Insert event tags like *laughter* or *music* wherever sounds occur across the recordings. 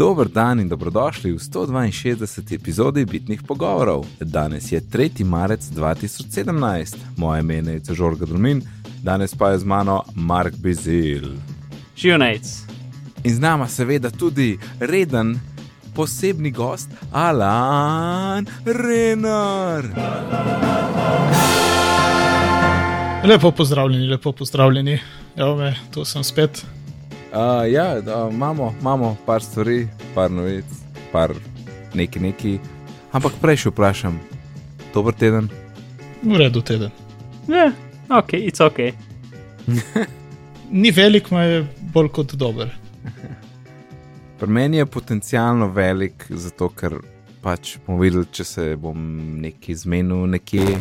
Dober dan in dobrodošli v 162. epizodi Bitnih pogovorov. Danes je 3. marec 2017, moje ime je Žorga Drumin, danes pa je z mano Mark Bizil. Živnec. In z nama seveda tudi reden posebni gost Alan Renar. Lepo pozdravljeni, lepo pozdravljeni. Evo me, tu sem spet. Uh, ja, da, imamo, imamo par stvari, par novic, par neki neki. Ampak prej še vprašam, dober teden. V redu teden. Ja, ok, it's ok. *laughs* Ni velik, ma je bolj kot dober. Pri meni je potencialno velik, zato ker pač bomo videli, če se bom nekaj zmenil nekje,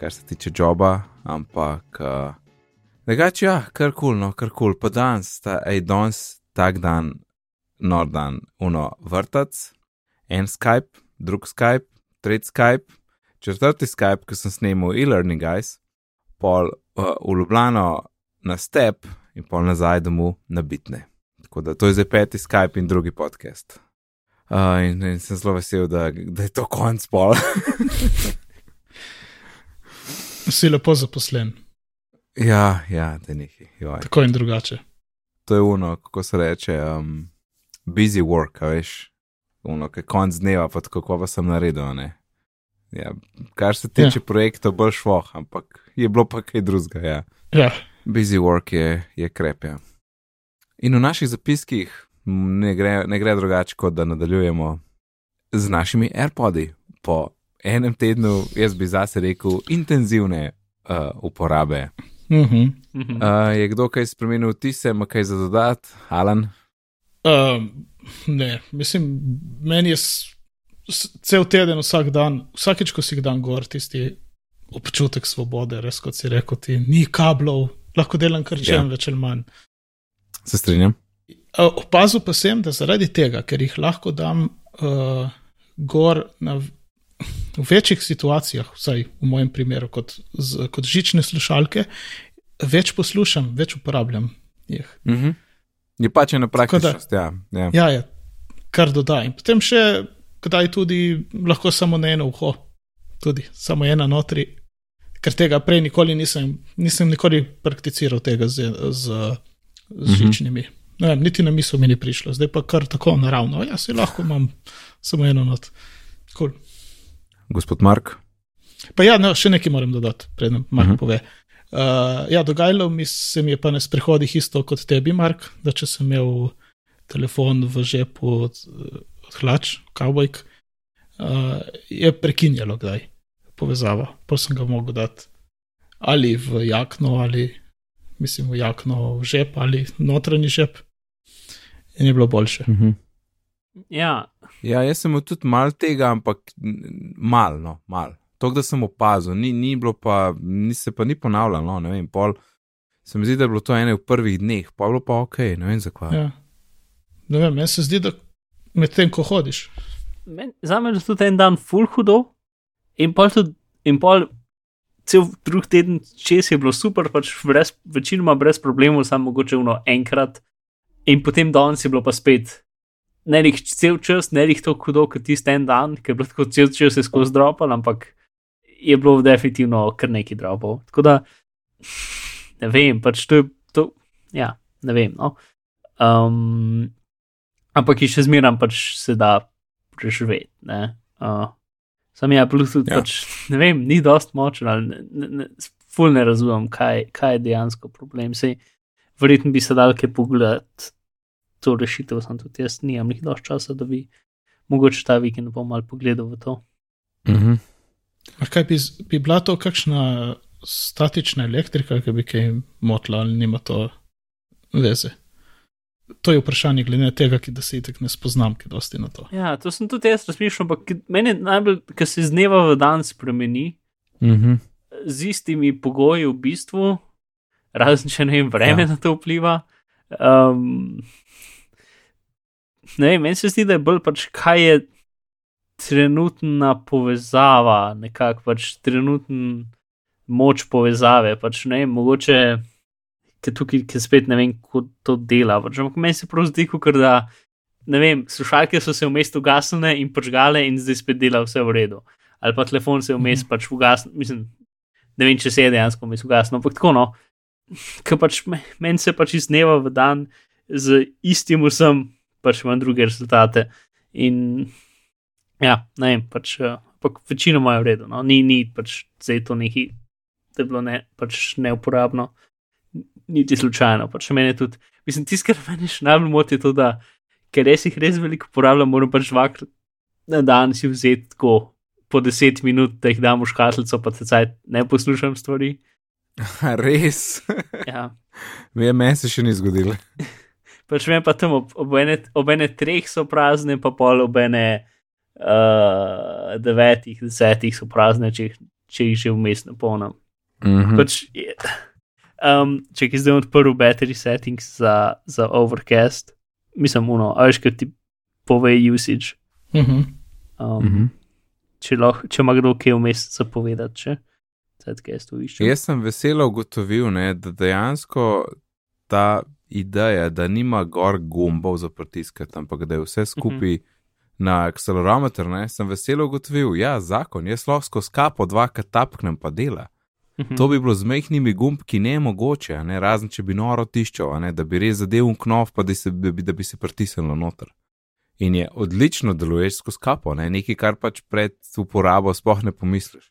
kar se tiče joba, ampak. Uh, Drugače, ja, kar kul, no, kar kul, pa danes, ta, ej, danes, tak dan, nor dan, uno, vrtac, en Skype, drug Skype, tretji Skype, četrti Skype, ki sem snimal e-learning guys, pol uh, v Ljubljano na step in pol nazaj domov na bitne. Tako da to je zdaj peti Skype in drugi podcast. Uh, in, in sem zelo vesel, da, da je to konc pol. *laughs* Si lepo zaposlen, ja, ja, da nekaj. Joj. tako in drugače. To je uno, kako se reče, um, busy work, veš, uno, ki konc dneva, pa kako pa sem naredil. Ne? Ja, kar se tiče ja. projektov, bolj šlo, ampak je bilo pa kaj drugega. Ja. Ja, Busy work je, je krep. Ja. In v naših zapiskih ne gre, ne gre drugače, kot da nadaljujemo z našimi AirPodi. Po enem tednu, jaz bi zase rekel, intenzivne uh, uporabe. Uh -huh. Mhm. Uh, je kdo kaj spremenil tise, ima kaj za dodat, Alan? uh, ne, mislim, meni je cel teden, vsak dan, vsakeč, ko si dan gor, tisti občutek svobode, res kot si rekel, ti ni kablov, lahko delam kar čem, Ja. ja. več ali manj. Se strinjam. Uh, opazil pa sem, da zaradi tega, ker jih lahko dam uh, gor na, v- večjih situacijah, vsaj v mojem primeru, kot, z, kot žične slušalke, več poslušam, več uporabljam jih. Uh -huh. Je pač ena praktičnost. Ja, ja. Ja, ja, kar dodaj. In potem še kdaj tudi lahko samo na eno uho, tudi samo ena notri, ker tega prej nikoli nisem, nisem nikoli prakticiral tega z, z, z žičnimi. Ne vem, niti na misel mi ni prišlo, zdaj pa kar tako naravno. Ja, si lahko imam samo eno not. Cool. Gospod Mark. Pa ja, no, še nekaj moram dodati, preden Mark uh Mhm. -huh. pove. Uh, ja, dogajalo mi se mi je pa na sprehodih isto kot tebi, Mark, da če sem imel telefon v žepu od, od hlač, kavbojk, uh, je prekinjalo kdaj povezava. Pa sem ga mogel dati ali v jakno, ali mislim v jakno v žep, ali notranji žep. In je bilo boljše. Uh -huh. Ja, Ja, jaz sem imel tudi mal tega, ampak n- mal, no, mal. To, da sem opazil, ni, ni bilo pa, ni se pa ni ponavljalo, no, ne vem, pol. Se mi zdi, da je bilo to ene v prvih dneh, pa je bilo pa ok, ne vem zakaj. Ja. Ne vem, meni se zdi, da medtem ko hodiš. men, za me je tudi en dan full hudo, in pol tudi, in pol cel drug teden čez je bilo super, pač brez, večinoma brez problemov, samo mogoče uno enkrat, in potem danes je bilo pa spet. Ne rih cel čas, ne rih tako hudo kot tisti en dan, ker je bilo tako cel čas se skozi dropal, ampak je bilo definitivno kar nekaj dropov. Tako da ne vem, pač to je to, ja, ne vem. No. Um, ampak je še zmeraj pač se da preživeti. ne. Uh, sam ja, Bluetooth, Ja. pač ne vem, ni dost močen, ali ne, ne, ne, ful ne razumem, kaj, kaj je dejansko problem. Sej, verjetno bi se dal kaj pogledati to rešitev, sem tudi jaz, nimam jih dosti časa, da bi mogoče ta vikend bom mal pogledal v to. -huh. A kaj bi, bi bila to kakšna statična elektrika, ki bi kaj motila ali nima to veze? To je vprašanje, glede tega, ki da se itek ne spoznam, ki dosti na to. Ja, to sem tudi jaz razmišljal, ampak meni najbolj, ker se iz dneva v dan spremeni, Uh -huh. z istimi pogoji v bistvu, razen če ne vem, vreme ja. na to vpliva. Um, ne vem, meni se zdi, da je bolj pač, kaj je trenutna povezava, nekako pač trenutna moč povezave. Pač, ne vem, mogoče, ker tukaj ker spet ne vem, kako to dela. Pač, ampak meni se prav zdi, kot da ne vem, slušalke so se vmes ugasnile in požgale in zdaj spet dela vse v redu. Ali pa telefon se vmes pač ugasnil, mislim, ne vem, če se je dejansko vmes ugasnil, ampak tako no. Ker pač meni se pač iz dneva v dan z istim vsem, pač imam druge rezultate. In ja, ne vem, pač, ampak večinoma je v redu, no. ni, ni pač zdaj to neki, da je bilo ne, pač neuporabno, niti slučajno. Pač meni tudi, mislim, tisto, kar meni še najbolj moti, je to, da ker res jih res veliko uporabljam, moram pač dvakrat na dan si vzeti tako po deset minut, da jih dam v škatlico, pa se caj ne poslušam stvari. *laughs* Res. Ja. *laughs* Meni se še ni zgodilo. *laughs* Pač vem pa tam ob, ob, ene, ob ene treh so prazne, pa pol ob ene uh, devetih, desetih so prazne, če, če jih že vmes napolnim. Mhm. Pač, je- um, če ki zdaj odprl battery settings za, za overcast, mislim, uno, a veš, kaj ti pove usage. Mhm. Um, Mhm. če, lahko, če ima kdo kaj vmes zapovedati, če zdaj to išče. Jaz sem veselo ugotovil, ne, da dejansko ta ideja, da nima gor gumbov za pritiskati, ampak da je vse skupaj na akcelerometer, ne, sem veselo ugotovil, ja, zakon, jaz lahko skozi kapo dvakrat tapknem pa dela. Mhm. To bi bilo z mehkimi gumbki ne mogoče, a ne, razen če bi noro tiščal, a ne, da bi res zadev v knov, pa da, se, da, bi, da bi se pritisnilo noter. In je odlično deluješ skozi kapo, ne, nekaj, kar pač pred uporabo sploh ne pomisliš.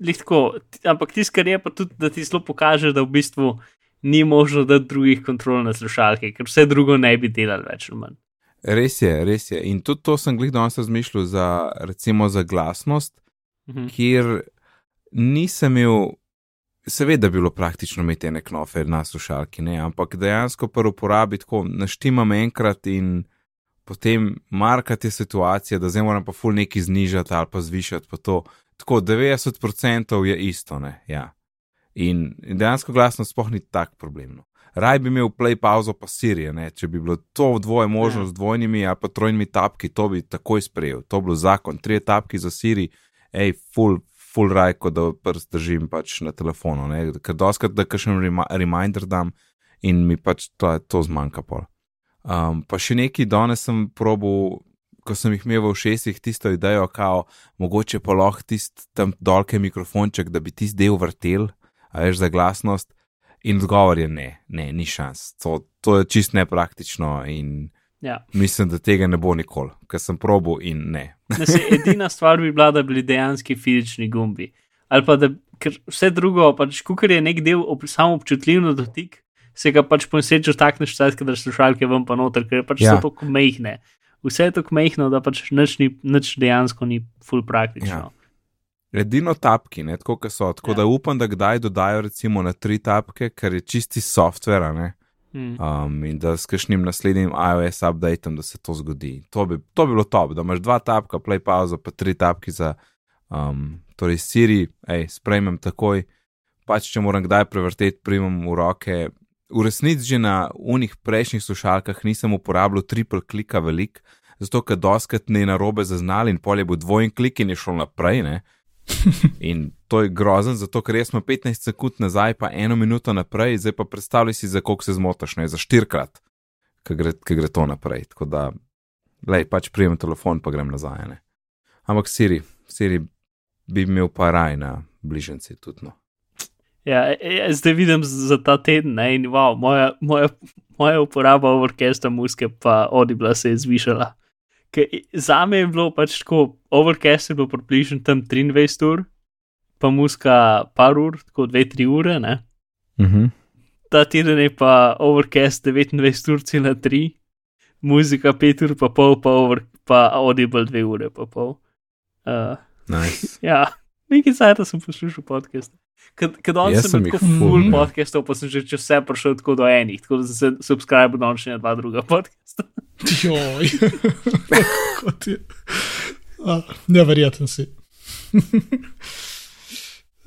Lihko, ampak tisto, kar je pa tudi, da ti zelo pokaže, da v bistvu ni možno dati drugih kontrol na slušalke, ker vse drugo ne bi delali več ali manj. Res je, res je. In tudi to sem glih danes razmišljal za, recimo, za glasnost, Mhm. kjer nisem imel, seveda bi bilo praktično imeti ene knofe na slušalki, ne, ampak dejansko pa uporabi tako, naštimam enkrat in potem markati je situacija, da zdaj moram pa ful neki znižati ali pa zvišati pa to. Tako 90% je isto, ne, ja. In in dejansko glasnost sploh ni tak problem. No. Raj bi imel play pauzo pa Sirije, ne? če bi bilo to dvoje možno Ja. z dvojnimi ali pa trojnimi tapki, to bi takoj sprejel. To bi bil zakon, tri tapki za Siri, hej, full, full rajko, da prst držim pač na telefonu, ne? ker doskrat da kakšen rema reminder dam in mi pač to, to zmanjka pol. Um, pa še neki danes sem probil, ko sem jih imel v šestih, tisto idejo, kao, mogoče pa lahko tisti tam dolke mikrofonček, da bi tisti del vrtel, a veš za glasnost. In odgovor je ne, ne, ni šans. To, to je čist nepraktično in Ja. mislim, da tega ne bo nikoli, ker sem probil in ne. Ne, se, edina stvar bi bila, da bi bili dejanski fizični gumbi. Ali pa da, ker vse drugo, pač kukar je nek del ob, samo občutljiv na dotik, se ga pač posečeš tak neštet, da slušalke ven pa noter, ker pač Ja. so tako mehne. Vse je tako mehno, da pač nič, ni, nič dejansko ni full praktično. Ja. Edino tapki, ne, tako kot so. Tako Ja. da upam, da kdaj dodajo recimo na tri tapke, ker je čisti software, ne. Hmm. Um, in da s kakšnim naslednjim iOS updateom, da se to zgodi. To bi, to bi bilo top, da imaš dva tapka, play pauza, pa tri tapki za, um, torej Siri, hej, sprejmem takoj, pač če moram kdaj prevrteti, primem v roke. V resnici že na unih prejšnjih slušalkah nisem uporabljal triple klika velik, zato ker doskrat ne narobe zaznali in polje bo dvojen klik in je šel naprej, ne. *laughs* In to je grozen, zato ker jaz sem 15 sekund nazaj, pa eno minuto naprej, zdaj pa predstavljaj si, za koliko se zmotaš, ne za štirikrat, ki gre, gre to naprej. Tako da, lej, pač prijem telefon, pa grem nazaj. Ne. Ampak Siri, Siri bi imel pa raj na bližnjici tudi. No. Ja, e- e- zdaj vidim z- za ta teden, ne, in wow, moja, moja, moja uporaba orkestra muske pa odibla se je zvišala. Ker i- Zame je bilo pač tako, overcast je bil približno tam 23 ur, pa muska par ur, tako 2-3 ure, ne. Mhm. Ta teden je pa overcast 29 ur, cela 3, muzika 5 ur, pa pol, pa, over, pa audible 2 ure, pa pol. Uh, Nice. Ja, nekaj sajta sem poslušal podcast. Kad on Jaz sem tako ful, full ja. podcastov, pa sem že čez vse prišel tako do enih, tako da sem se subscribe do še na dva druga podcasta. *laughs* Joj, kot je. A, Neverjeten si. *laughs*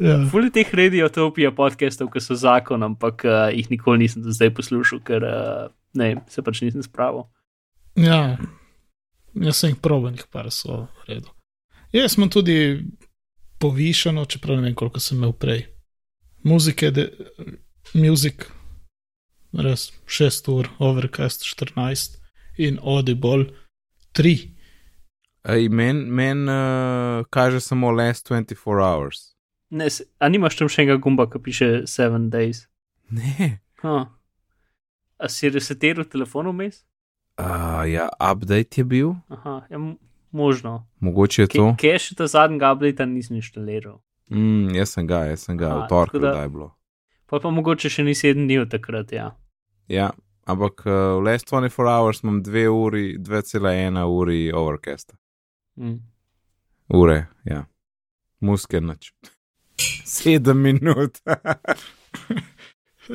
ja. Ful je teh radiotopija podcastov, ki so zakon, ampak uh, jih nikoli nisem do zdaj poslušal, ker uh, ne, se pač nisem spravil. ja, jaz sem jih proben, jih par so v redu. Jaz sem tudi povišeno, čeprav ne vem, koliko sem imel prej. Muzike, de, muzik, res 6 ur, overcast 14 in Audible 3. Ej, Meni men, uh, kaže samo last 24 hours. Ne, a nimaš tam še enega gumba, ki piše 7 days? Ne. Huh. A si resetiral telefon vmes? Uh, ja, update je bil, Aha, m- možno. mogoče je to. Kje še ta zadnjega updata nisem inštaliral? Mm, jaz sem ga, jaz sem ga, v torek, da- je bilo. Pa pa mogoče še ni 7 dni od takrat, ja. Ja, ampak uh, v last 24 hours imam 2 uri, 2,1 uri overcasta. Mm. Ure, ja. Muske noč. *laughs* Sedem minut. *laughs*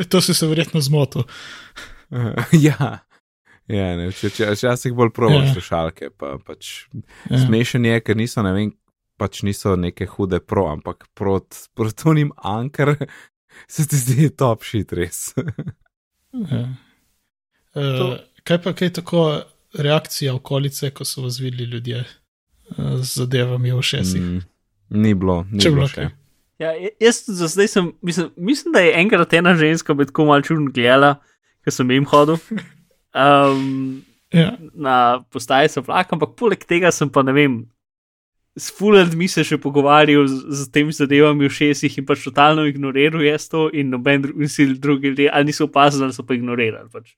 To si se verjetno zmotil. *laughs* ja. Ja, ne, če, če, včasih bolj provam Ja. slušalke, pa pač Ja. smešen je, ker niso, ne vem, pač niso neke hude pro, ampak proti prot unim ankar *laughs* se ti zdi top shit res. Ja. *laughs* Uh, kaj pa kaj tako reakcija okolice, ko so vas videli ljudje uh, z zadevami v šestih? Mm, ni bilo, ni Če bilo bilo še. kaj. Ja, jaz za zdaj sem, mislim, mislim, da je enkrat ena ženska med tako malce čudno gledala, ker sem jim hodil. *laughs* Um, Ja. na postaji so vlak, ampak poleg tega sem pa ne vem. S fuljami se še pogovarjal z, z temi zadevami v šestih in pač totalno ignoriral jaz to, in noben dru, in si drugi ljudje ali niso opazili, ali so pa ignorirali. Pač.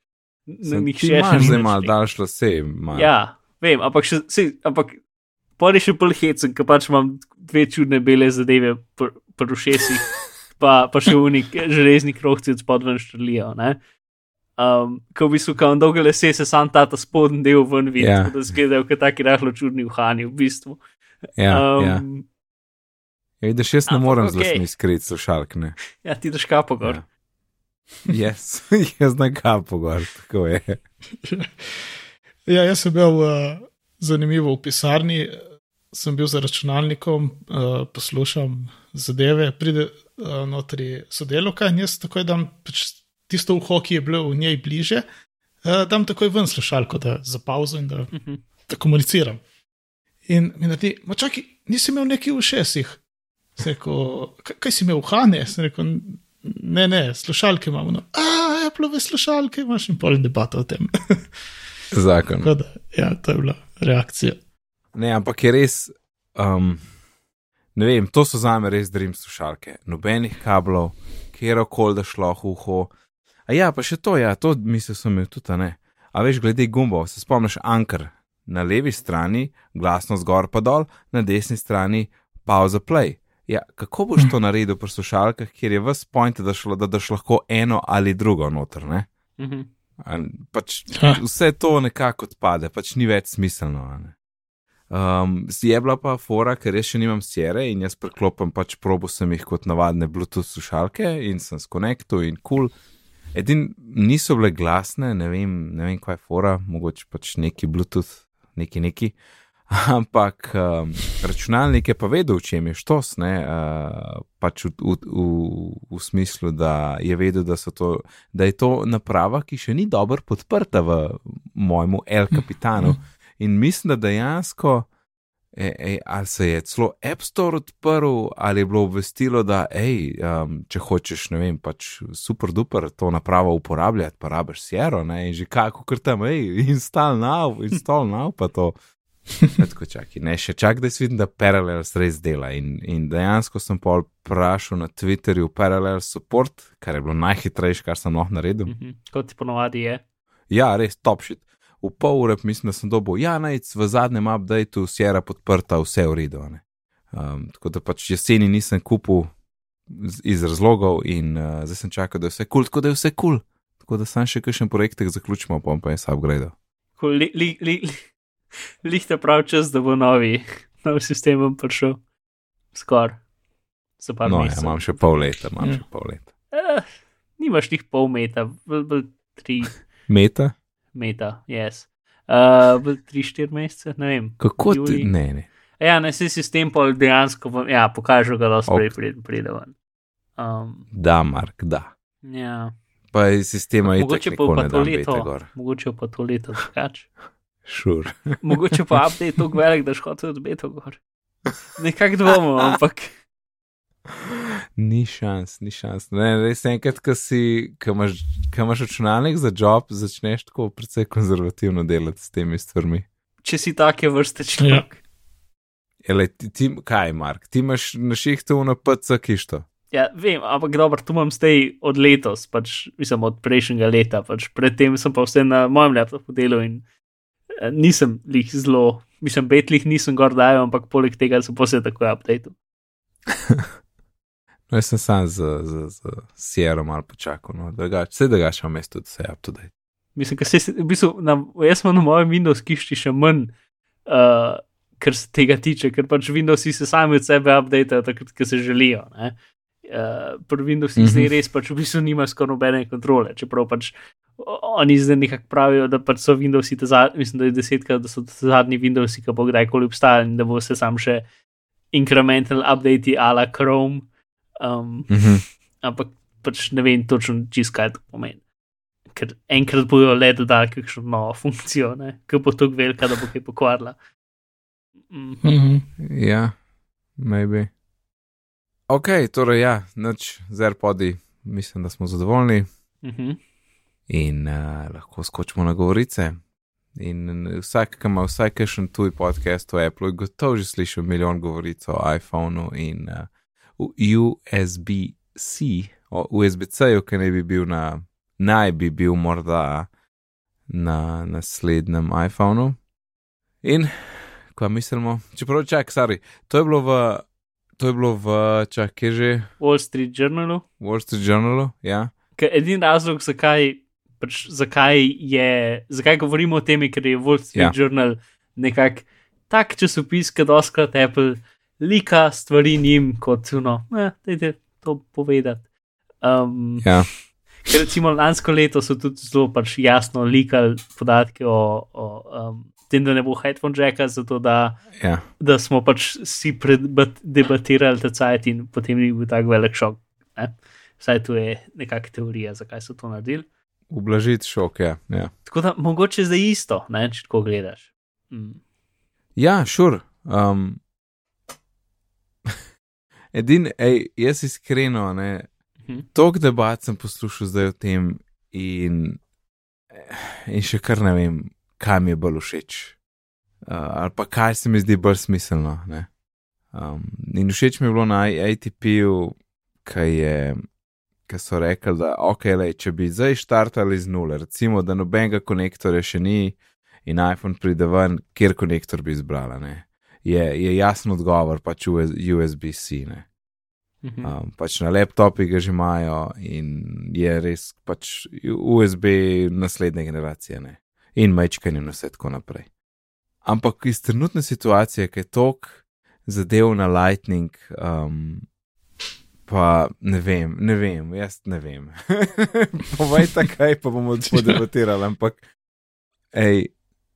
Nihče še imaš ni zdaj nič malo rekel. daljš lase. Malo. Ja, vem, ampak še, si, ampak pol je še bolj hecen, ker pač imam dve čudne bele zadeve pri pr ušesih, pa, pa še unik železni krovci od spodven štrlijo. Ne? Um, ko v bistvu, ko imam dolge lase, se sam ta, ta spodnji del ven vidi, Ja. yeah. da zgledajo kot taki rahlo čudni uhani v bistvu. ja, um, ja. ja vidiš, jaz ne morem z okej. lasmi skriti slušalk. Ne. ja, ti daš kapo gor. Ja. Yes, jaz *laughs* na kapo gor, tako je. *laughs* Ja, jaz sem bil uh, zanimivo v pisarni, sem bil za računalnikom, uh, poslušam zadeve, pride uh, notri sodelovka in jaz takoj dam pač tisto uho, ki je bilo v njej bliže, uh, dam takoj ven slušalko, da za pauzo in da, Mhm. da komuniciram. In mi naredi, ma čakaj, nisi imel neki v šestih. Sem rekel, "Kaj- si imel v Hane? Sem rekel, ne, ne, slušalke imamo. No, A, Apple slušalke imaš in pol debata o tem. *laughs* Zakon. Da, ja, to je bila reakcija. Ne, ampak je res, um, ne vem, to so za me res dream slušalke. Nobenih kablov, kjer koli da šlo v uho. A ja, pa še to, ja, to mislil sem imel tudi, a ne. A veš, glede gumbov, se spomniš Anker, na levi strani glasno zgor pa dol, na desni strani pauza play. Ja, kako boš to naredil pri slušalkah, kjer je vse point, da, šlo, da daš lahko eno ali drugo noter, ne? Mhm. A, pač vse to nekako odpade, pač ni več smiselno. a ne. Um, je bila pa fora, ker jaz še nimam sjere in jaz preklopim pač probo sem jih kot navadne Bluetooth slušalke in sem skonektu in kul. Cool. Edin niso bile glasne, ne vem, ne vem, kaj je fora, mogoče pač neki Bluetooth, neki neki. *laughs* Ampak um, računalnik je pa vedel, v čem je štos, ne, uh, pač v, v, v, v smislu, da je vedel, da, so to, da je to naprava, ki še ni dobro podprta v mojemu El Capitanu. In mislim, da dejansko, e, ali se je celo App Store odprl, ali je bilo obvestilo, da ej, um, če hočeš, ne vem, pač super duper to napravo uporabljati, pa rabiš Sierra, ne, in že kako kar tam, ej, install now, install now, pa to. Tako čakaj, ne, še čak, da si vidim, da Parallels res dela. In, in dejansko sem pol vprašal na Twitterju Parallel support, kar je bilo najhitrejše, kar sem lahko naredil. Mhm. Kot ti ponovadi je. Ja, res top shit. V pol ure mislim, da sem dobil, ja, najc v zadnjem updateu Sierra podprta, vse v redu. ne. Um, tako da pač jeseni nisem kupil iz razlogov in uh, zdaj sem čakal, da je vse kul, cool, tako da je vse kul. Cool. Tako da sem še kakšen projektek zaključimo, pa bom pa jaz upgradal. Ko li, li, li, li, lihte prav čas, da bo novi, nov sistem vam prišel. Par No, ja, imam še pol leta, imam Ja. še pol leta. Eh, nimaš njih pol meta, bolj tri Meta? Meta, yes. Uh, tri, štiri mesece, ne vem. Kako ti? Julij. Ne, ne. Ja, ne, se sistem pa dejansko, ja, pokaže ga, da sprej pride, pride ven. Um, Da, Mark, da. ja, Pa iz sistema je mogoče pa, pa to leto, mogoče pa to leto drugače. *laughs* Šur. Mogoče pa update tako velik, da šhote od beta gor. Nekako dvomim, *laughs* ampak Ni šans, ni šans. Ne, res enkrat, ko si, ko imaš, ko imaš računalnik za job, začneš tako precej konzervativno delati s temi stvarmi. Če si take vrste človek. Ele, ti, ti, kaj, Mark, ti imaš na šihtu na PC kišto. Ja, vem, ampak dobro, tu imam zdaj od letos, pač mislim od prejšnjega leta, pač predtem sem pa vse na mojem laptopu delal in eh, nisem lih zelo, mislim, betlih nisem gor dajal, ampak poleg tega sem posebej tako update. *laughs* No, jaz sem sam z, z, z Sierra malo počakal, no, drugače, vse drugače imam mesto, da se up to date. Mislim, ker se, v bistvu, na, jaz sem na mojem Windows kišči še manj, uh, kar se tega tiče, ker pač Windowsi se sami od sebe updatejo takrat, ko se želijo. Ne? Uh, pri Windowsih mm -hmm. zdaj res pač v bistvu nima skoraj nobene kontrole, čeprav pač oni zdaj nekako pravijo, da pač so Windowsi, zadnji, mislim, da je desetkrat, da so zadnji Windowsi, ki bo kdajkoli obstajali in da bo se sam še incremental update ala Chrome. Um, Mm -hmm. ampak pač ne vem točno, čist kaj to pomeni. Ker enkrat bojo le dodali kakšno novo funkcijo, ki bo tako velika, da bo kaj pokvarila. Mm. Mhm. Ja, maybe. Ok, torej ja, noč z AirPodi, mislim, da smo zadovoljni Mm -hmm. in uh, lahko skočimo na govorice. In vsak, ki ima vsaj kakšen tuj podcast o Apple, je gotovo že slišal milijon govoric o iPhonu in uh, USB-C, USB-C-ju, ki naj bi bil na, naj bi bil morda na naslednjem iPhonu. In, kaj mislimo, čeprav čak, sorry, to je bilo v, to je bilo v, čak, kje že, Wall Street Journalu. Wall Street Journalu, ja. Ker edini razlog, zakaj, pač, zakaj, je, zakaj govorimo o tem, ker je Wall Street Ja. Journal nekako tak časopis, ki doskrat Apple lika stvari njim kot, no, eh, dajte to povedati. Um, Ja, Ker recimo lansko leto so tudi zelo pač jasno likali podatke o, o um, tem, da ne bo headphone jacka, zato da, ja. da smo pač si debatirali ta cajt in potem ni bil tak velik šok. Ne? Vsaj tu je nekakšna teorija, zakaj so to naredili. ublažiti šok, ja. ja. Tako da mogoče zdaj isto, ne, če tako gledaš. Mm. Ja, šur. Um, edin, ej, jaz iskreno, ne, Mhm. toliko debat sem poslušal zdaj o tem in, in še kar ne vem, kaj mi je bolj všeč. Uh, ali pa kaj se mi zdi bolj smiselno. ne. Um, in všeč mi je bilo na ATP-ju, ki je. Ki so rekli, da okay, lej, če bi zdaj štartali z nule, recimo, da nobenega konektorja še ni in iPhone pride ven, kjer konektor bi izbrala, ne? Je, je jasen odgovor, pač USB-C. Mhm. Um, pač na laptopih ga že imajo in je res pač USB naslednje generacije ne? in mečkanje in vse tako naprej. Ampak iz trenutne situacije, ki je tok zadev na Lightning, um, pa ne vem, ne vem, jaz ne vem. *laughs* Povej takaj, pa bomo *laughs* podebatirali, ampak ej,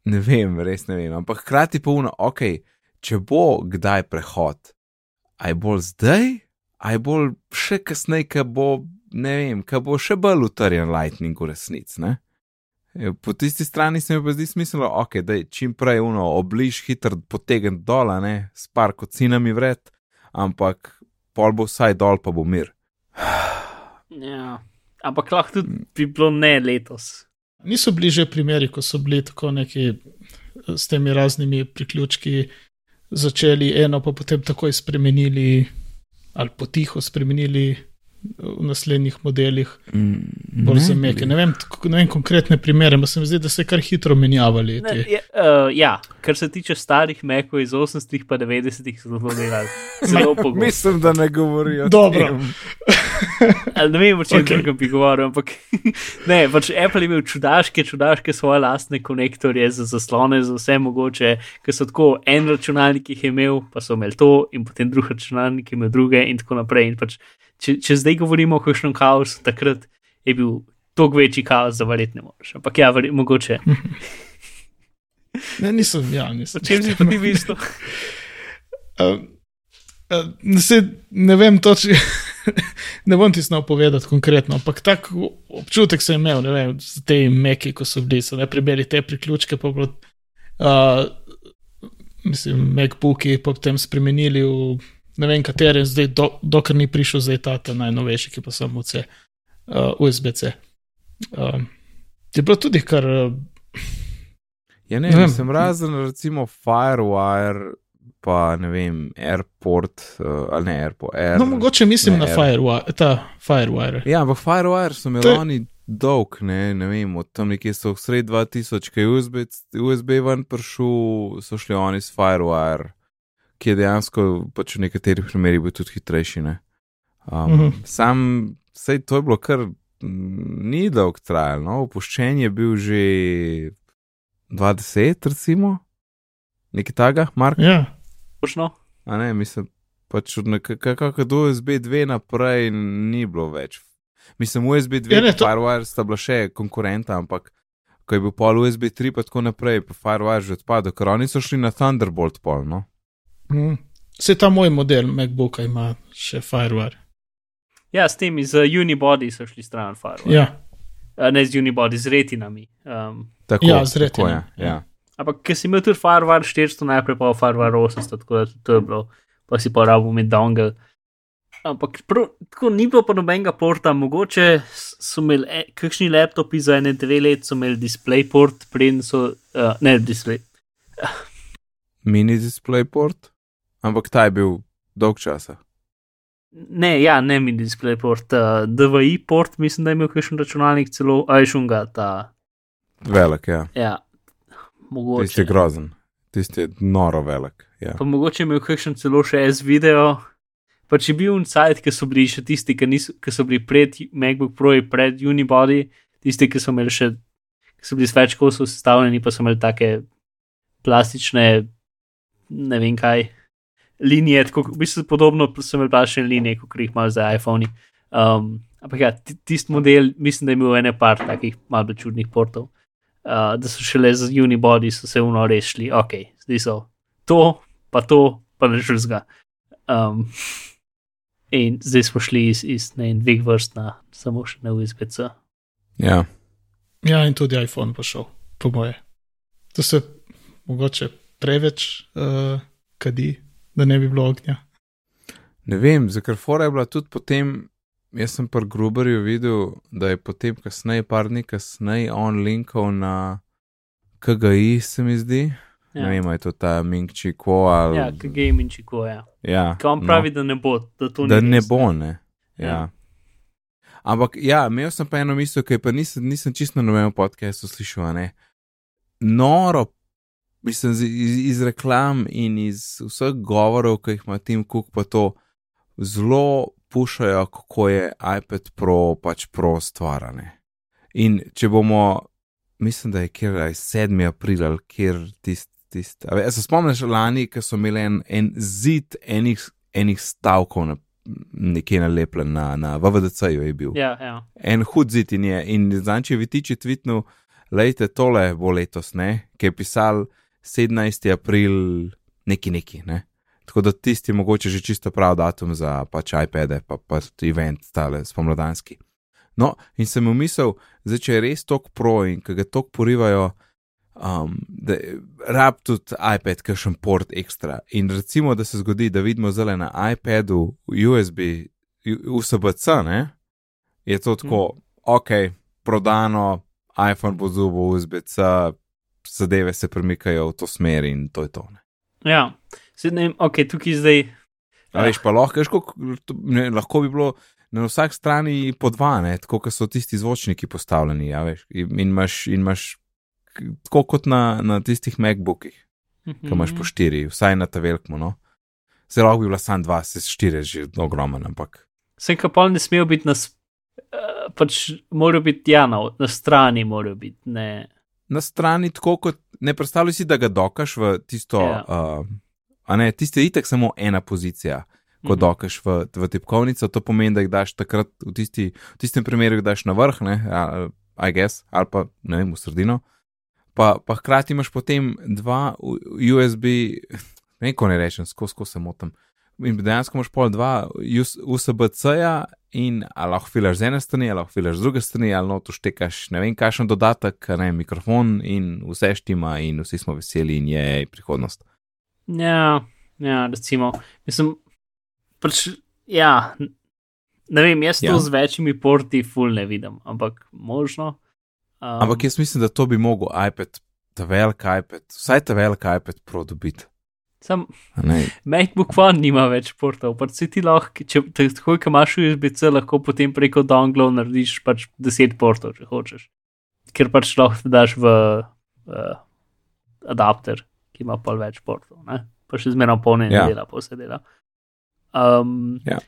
ne vem, res ne vem. Ampak hkrati pa uno, ok, če bo kdaj prehod, aj bolj zdaj, aj bolj še kasneje, ki bo, ne vem, ki bo še bolj utrjen Lightning v resnici. ne? E, Po tisti strani se mi pa zdi smiselno, ok, da čim prej uno obliž hitro potegn dol, a ne, s par kocinami vred, ampak pol bo vsaj dol, pa bo mir. *sighs* Ja. Ampak lahko tudi bi bilo ne letos. Niso bili že primeri, ko so bili tako neki eh, s temi raznimi priključki začeli eno, pa potem takoj spremenili ali potiho spremenili v naslednjih modelih, bolj za meke. Ne vem, ne vem konkretne primere, ampak se mi zdi, da se je kar hitro menjavali. Ne, je, uh, ja, kar se tiče starih mekov iz 80-ih pa 90-ih, so to delali *laughs* zelo pogosto. Mislim, da ne govorijo. Dobro. *laughs* Ali Ne vem, o čem okay. bi govoril, ampak *laughs* ne, pač Apple je imel čudaške, čudaške svoje lastne konektorje za zaslone, za vse mogoče, ki so tako en računalnik jih imel, pa so imeli to, in potem drug računalnik imel druge, in tako naprej. In pač, če, če zdaj govorimo o kakšnem kaosu, takrat je bil toliko večji kaos, da verjetno ne moreš. Ampak ja, verjetno mogoče. *laughs* Ne, nisem, ja, nisem. O čem si pa ti mislil? Uh, uh, se, ne vem točno, *laughs* *laughs* ne bom ti znal povedati konkretno, ampak tak občutek sem imel, ne vem, z te meki, ko so bili, so ne prebeli te priključke, pa bilo, uh, mislim, MacBooki pa potem spremenili v ne vem kateri, zdaj, do, dokler ni prišel zdaj ta, ta najnovejši, ki pa samo C, uh, USB-C. Um, je bilo tudi kar. Uh, Ja, ne, Ne vem. mislim, razen recimo Firewire, pa ne vem, Airport, uh, ali ne Airport. Air, no, mogoče mislim ne, na. Firewire, ta Firewire. Ja, ampak Firewire so imeli oni dolg, ne, ne vem, od tam nekje so v sred 2000, ki je USB, USB ven prišel, so šli oni s Firewire, ki je dejansko pač v nekaterih primerih bil tudi hitrejši. Ne. Um, Mhm. Sam, sej to je bilo kar mm, ni dolg trajal, no, opuščen je bil že 20, recimo, nekaj taga, Mark. Ja, Točno. A ne, mislim, pač od nekako od USB 2 naprej ni bilo več. Mislim, USB 2 Ja, in ne, to... Firewire sta bila še konkurenta, ampak ko je bil pol USB 3 pa tako naprej, pa Firewire že odpadel, ker oni so šli na Thunderbolt pol, no. mm. se ta moj model MacBooka ima še Firewire. Ja, s temi z Unibody so šli stran Firewire. Ja, Uh, ne z Unibody, z retinami. Um, Tako, Ja, z tako je. Retinom, Ja. ja. Ampak, ker si imel tudi Firewire 400, najprej pa Firewire 800, tako da to je bilo, pa si pa rabo imeti dongle. Ampak prav, tako ni bilo pa nobenega porta, mogoče so imeli e, kakšni laptopi za ene dve let, so imeli DisplayPort, preden so, uh, ne display. Mini DisplayPort, ampak ta je bil dolg časa. Ne, ja, ne mi DisplayPort, uh, DVI port, mislim, da je imel kakšen računalnik celo, a je šunga ta, Velik, ja. ja, mogoče. Tisti je grozen, tisti je noro velik. Ja. pa mogoče je imel kakšen celo še S video. Pa če bil inside, ki so bili še tisti, ki, niso, ki so bili pred MacBook Pro, pred Unibody, tisti, ki so imeli še, ki so bili z več kosov sestavljeni, pa so imeli take plastične, ne vem kaj, linije, tako v bistvu podobno so imeli plastične linije, kot jih imajo za iPhone. Um, ampak ja, ti- tisti model, mislim, da je imel ene par takih malce čudnih portov. Uh, da so šele z Unibody so se uno rešili, ok, zdaj so to, pa to, pa ne žrzga. Um, in zdaj smo šli iz, iz ne, vem, dveh vrst na samo še na USB-C. ja. ja, in tudi iPhone bo šel, po moje. To se mogoče preveč uh, kadi, da ne bi bilo ognja. Ne vem, zakaj fora je bila tudi potem. Jaz sem pri Gruberju videl, da je potem, kasneje, par dni kasneje, on linkal na KGI, se mi zdi. Ja. Ne vem, je to ta Mingči Ko ali. ja ki game in čiko, ja. ja, Kaj on pravi, da ne bo, da to da ne res, bo, ne. Ja. Ja. Ampak ja, imel sem pa eno misel, ki pa nisem, nisem čisto na novem podkastu slišal. ne. Noro, mislim, iz, iz, iz reklam in iz vseh govorov, ki jih ima Tim Cook, pa to zelo pušajo, kako je iPad Pro pač pro stvarane. In če bomo, mislim, da je kjer aj 7. april ali kjer tisti. Tist, se spomniš lani, ko so imeli en, en zid enih, enih stavkov na, nekje nalepljen na, na VVDC-ju je bil. Ja, ja. En hud zid in je. In znači vitiči tvitnil, lejte, tole bo letos, ne, ki je pisal 17. april, neki neki, ne. Tako da tisti mogoče že čisto prav datum za pač iPade, pa pa tudi event, tale spomladanski. No, in sem umislil, zdaj če je res tok pro in ki ga tok porivajo, um, da rab tudi iPad, kakšen port ekstra. In recimo, da se zgodi, da vidimo zdaj na iPadu USB, USB-C, ne, je to tako, mm. ok, prodano, iPhone bo zubo USB-C, zadeve se premikajo v to smer in to je to. Ne. ja. Zdaj, ne vem, ok, tukaj zdaj. A veš, pa lahko, veš, koliko- ne, lahko bi bilo na vsak strani po dva, ne, tako kot so tisti zvočniki postavljeni, ja, veš, in imaš, in imaš tako kot na, na tistih MacBookih, ki imaš Mhm. po štiri, vsaj na ta velikmu, no. Zelo lahko bi bila sam dva, se štiri že ogromen, ampak. Sem kapal ne smejo biti na, eh, pač morajo biti, ja, na, na strani morajo biti, ne. Na strani tako kot, ne predstavljaj si, da ga dokaš v tisto, Ja. uh, a ne, tisto je itek samo ena pozicija. Ko Mhm. dokaš v, v tipkovnico, to pomeni, da jih daš takrat, v, tisti, v tistem primeru, daš na vrh, ne, I guess, ali pa ne vem, v sredino. Pa, pa hkrati imaš potem dva USB, *laughs* ne ko ne rečem, skozi ko se motim. In dejansko imaš pol dva US- USB-C-ja in ali lahko filaš z ene strani, ali lahko filaš z druge strani, ali no tu štekaš ne vem, kakšen dodatek, ne mikrofon in vse štima in vsi smo veseli in je prihodnost. Ja, ja, recimo, mislim, pač, ja, ne vem, jaz to Ja. z večjimi porti ful ne vidim, ampak možno. Um, Ampak jaz mislim, da to bi mogel iPad, ta velik iPad, vsaj ta velik iPad Pro dobiti. Sam. MacBook One nima več portov, pač si ti lahko, če takoj, ko imaš USB-C, lahko potem preko donglov narediš pač 10 portov, če hočeš. Ker pač lahko daš v uh, adapter, ki ima pol več portov, ne? pa še zmeraj polne Ja. dela, pa vse dela. Um, Ja.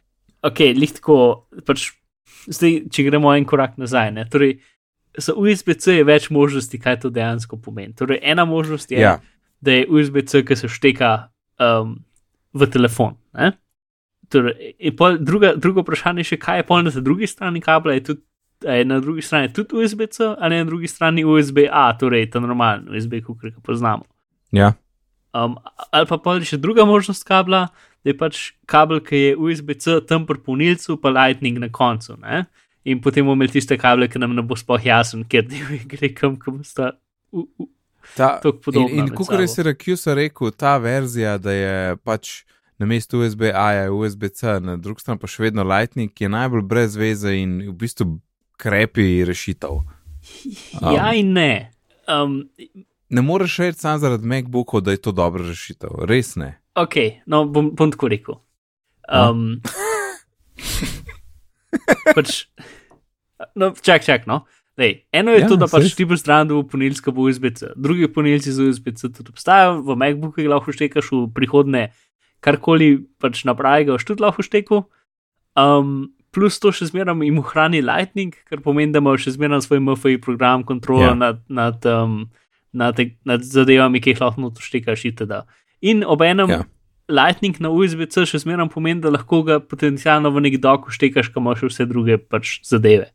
Ok, lihtko, pač zdaj, če gremo en korak nazaj, ne? torej. Za USB-C je več možnosti, kaj to dejansko pomeni. Torej, ena možnost je, Ja, da je USB-C, ki se šteka um, v telefon. Ne? Torej, pol, druga, drugo vprašanje je še, kaj je pol na drugi strani kabla. Je, tudi, je na drugi strani tudi USB-C ali je na drugi strani USB-A, torej ta normalen USB, kot ga poznamo. Ja, Um, ali pa pol je še druga možnost kabla, da je pač kabel, ki je USB-C tam pri polnilcu, pa Lightning na koncu. Ne? In potem bomo imeli tiste kable, ki nam ne bo sploh jasen, ker *laughs* gre kam, kam sta. u- u- ta, in, in kot je. Syracuse rekel, ta verzija, da je pač na mestu USB-A je USB-C, na drugi strani pa še vedno Lightning, je najbolj brez veze in v bistvu krepi rešitev. Um. Ja in ne. Um, Ne moreš reči samo zaradi MacBookov, da je to dobra rešitev, res ne. Ok, no, bom, bom tako rekel. Um, pač, no, čak, čak, no. Lej, eno je Ja, to, da pač ti boš zraven dobil ponilska bo USB-C. Drugi ponilci z USB-C tudi obstajajo, v MacBooku jih lahko štekaš v prihodne, karkoli pač napravi, ga boš tudi lahko štekel. Um, plus to še zmeraj jim ohrani Lightning, kar pomeni, da imajo še zmeraj svoj MFI program, kontrolo Ja. nad, nad, um, nad, nad zadevami, ki jih lahko noto štekaš itd. In obenem Ja. ja. Lightning na USB-C še zmeraj pomeni, da lahko ga potencialno v nek doku štekaš, ko imaš vse druge pač zadeve.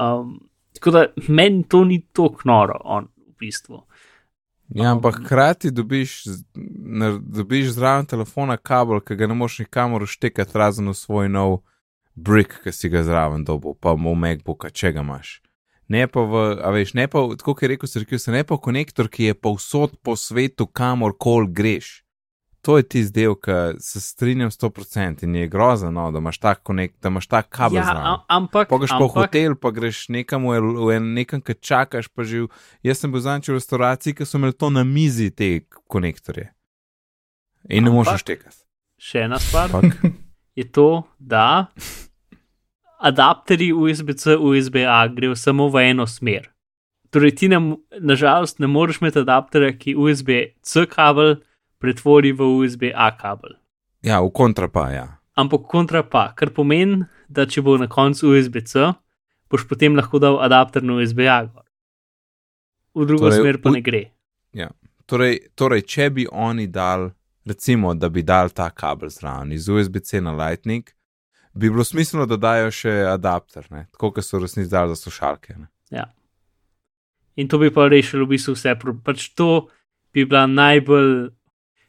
Um, tako da meni to ni tako noro, on v bistvu. Ja, ampak hkrati dobiš, dobiš zraven telefona kabel, ki ga ne moreš nikamor štekati, razen v svoj nov brick, ki si ga zraven dobil, pa v MacBooka, če ga imaš. Ne pa v, a veš, ne pa, v- tako kot je rekel Sirkis, ne pa konektor, ki je povsod po svetu, kamor kol greš. To je tisti del, ki se strinjam 100% in je grozno, no, da imaš tak konekt, da imaš tak kabel Ja, a- ampak. Pogaš pa v ampak, hotel, pa greš nekam, v, v nekam, ki čakaš, pa že. v- Jaz sem bil zadnjič v restavraciji, ki so imeli to na mizi, te konektorje. In ne moreš Ampak- štekati. Še ena stvar Ampak, je to, da adapterji USB-C, USB-A grejo samo v eno smer. Torej, ti nam, nažalost, ne moreš imeti adapterja, ki USB-C kabel pretvori v USB-A kabel. ja, v kontra pa, ja. ampak kontra pa, kar pomeni, da če bo na koncu USB-C, boš potem lahko dal adapter na USB-A. gor. V drugo Torej, smer pa v- ne gre. Torej, torej, če bi oni dal, recimo, da bi dal ta kabel zraven iz USB-C na Lightning, bi bilo smiselno, da dajo še adapter, ne? tako kot so resnici dali za slušalke. Ne? In to bi pa rešilo v bistvu vse. Pač to bi bila najbolj,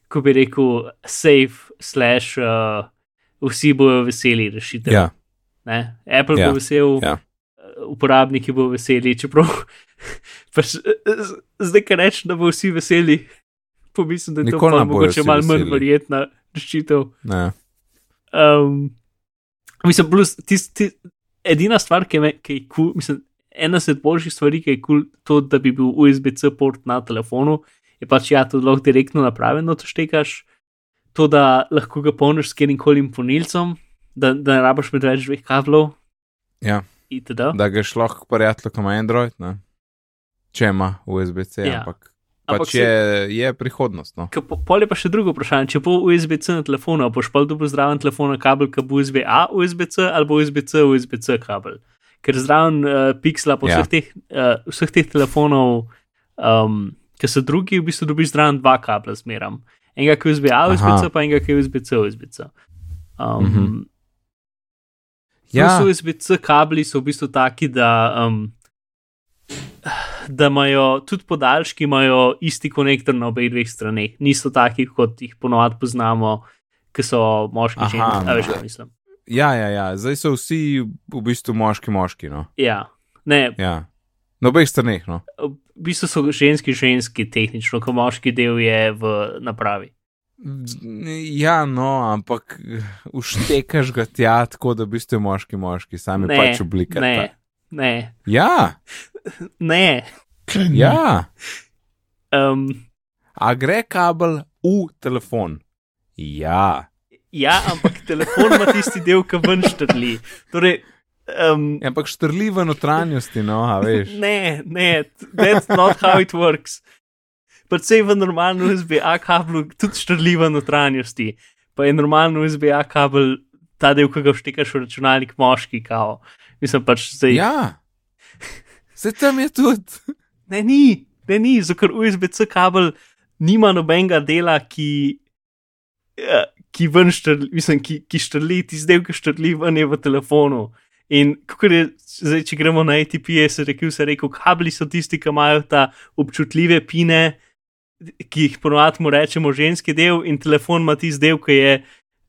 ko bi rekel, safe, slash, uh, vsi bojo veseli rešitev. Ja, Ne? Apple Ja, bo vesel, ja. uporabniki bo veseli, čeprav *laughs* pač, zdaj, ker rečem, da bo vsi veseli, pomislim, da je Nikoli to bojo mogoče malo manj verjetna rešitev. ne. Um, mislim, plus, tis, tis, edina stvar, ki, me, ki je kul, cool, mislim, ena od boljših stvari, ki je kul, cool, to, da bi bil USB-C port na telefonu, je pač ja, to lahko direktno napravljeno, to štekaš, to, da lahko ga polniš s katerim koli ponilcem, da, da ne rabiš med več dveh kablov. Ja. Itd. Da ga šlo k prijatelju, ki ima Android, ne? če ima USB-C, Ja. ampak, Ampak pač je, je prihodnost. No? Po- Pol je pa še drugo vprašanje. Če bo USB-C na telefonu, boš pa dobil zraven telefona kabel, ki bo USB-A, USB-C ali bo USB-C, USB-C kabel. Ker zraven uh, Pixla, po Ja. vseh, teh, uh, vseh teh telefonov, um, ki so drugi, v bistvu dobiš zraven dva kabla zmeram. Enega, ki je USB-A, USB-C, pa enega, ki je USB-C, USB-C. Um, mm Mhm. -hmm. Ja, USB-C kabli so v bistvu taki, da, um, da imajo tudi podaljški, imajo isti konektor na obeh dveh straneh. Niso taki, kot jih ponovadi poznamo, ki so moški Aha, že ženski. Veš, kaj mislim. ja, ja, ja, zdaj so vsi v bistvu moški, moški. No? Ja, ne, Ja. Na obeh straneh. No? v bistvu so ženski, ženski tehnično, ko moški del je v napravi. Ja, no, ampak uštekaš ga tja, tako da bi ste moški, moški, sami Ne, pač oblika. ne, ne, Ja, ne. Ne? ja. Um, A gre kabel v telefon? Ja. ja, ampak telefon ima tisti del, ki ven štrli. Torej, um, Ampak štrli v notranjosti, no, a veš. ne, ne, that's not how it works. Predvsej v normalnem USB-A kablu tudi štrli v notranjosti. Pa je normalen USB-A kabel ta del, ki ga vštekaš v računalnik, moški kao. Mislim pač zdaj. Ja. Se tam je tudi. Ne, ni, ne, ni, zato ker USB-C kabel nima nobenega dela, ki, eh, ki ven štrli, mislim, ki, ki štrli, tisti del, ki štrli ven je v telefonu. In kako je, zdaj, če gremo na ATP, je se rekel, se rekel, kabli so tisti, ki imajo ta občutljive pine, ki jih ponovadi mu rečemo ženski del, in telefon ima tisti del, ki je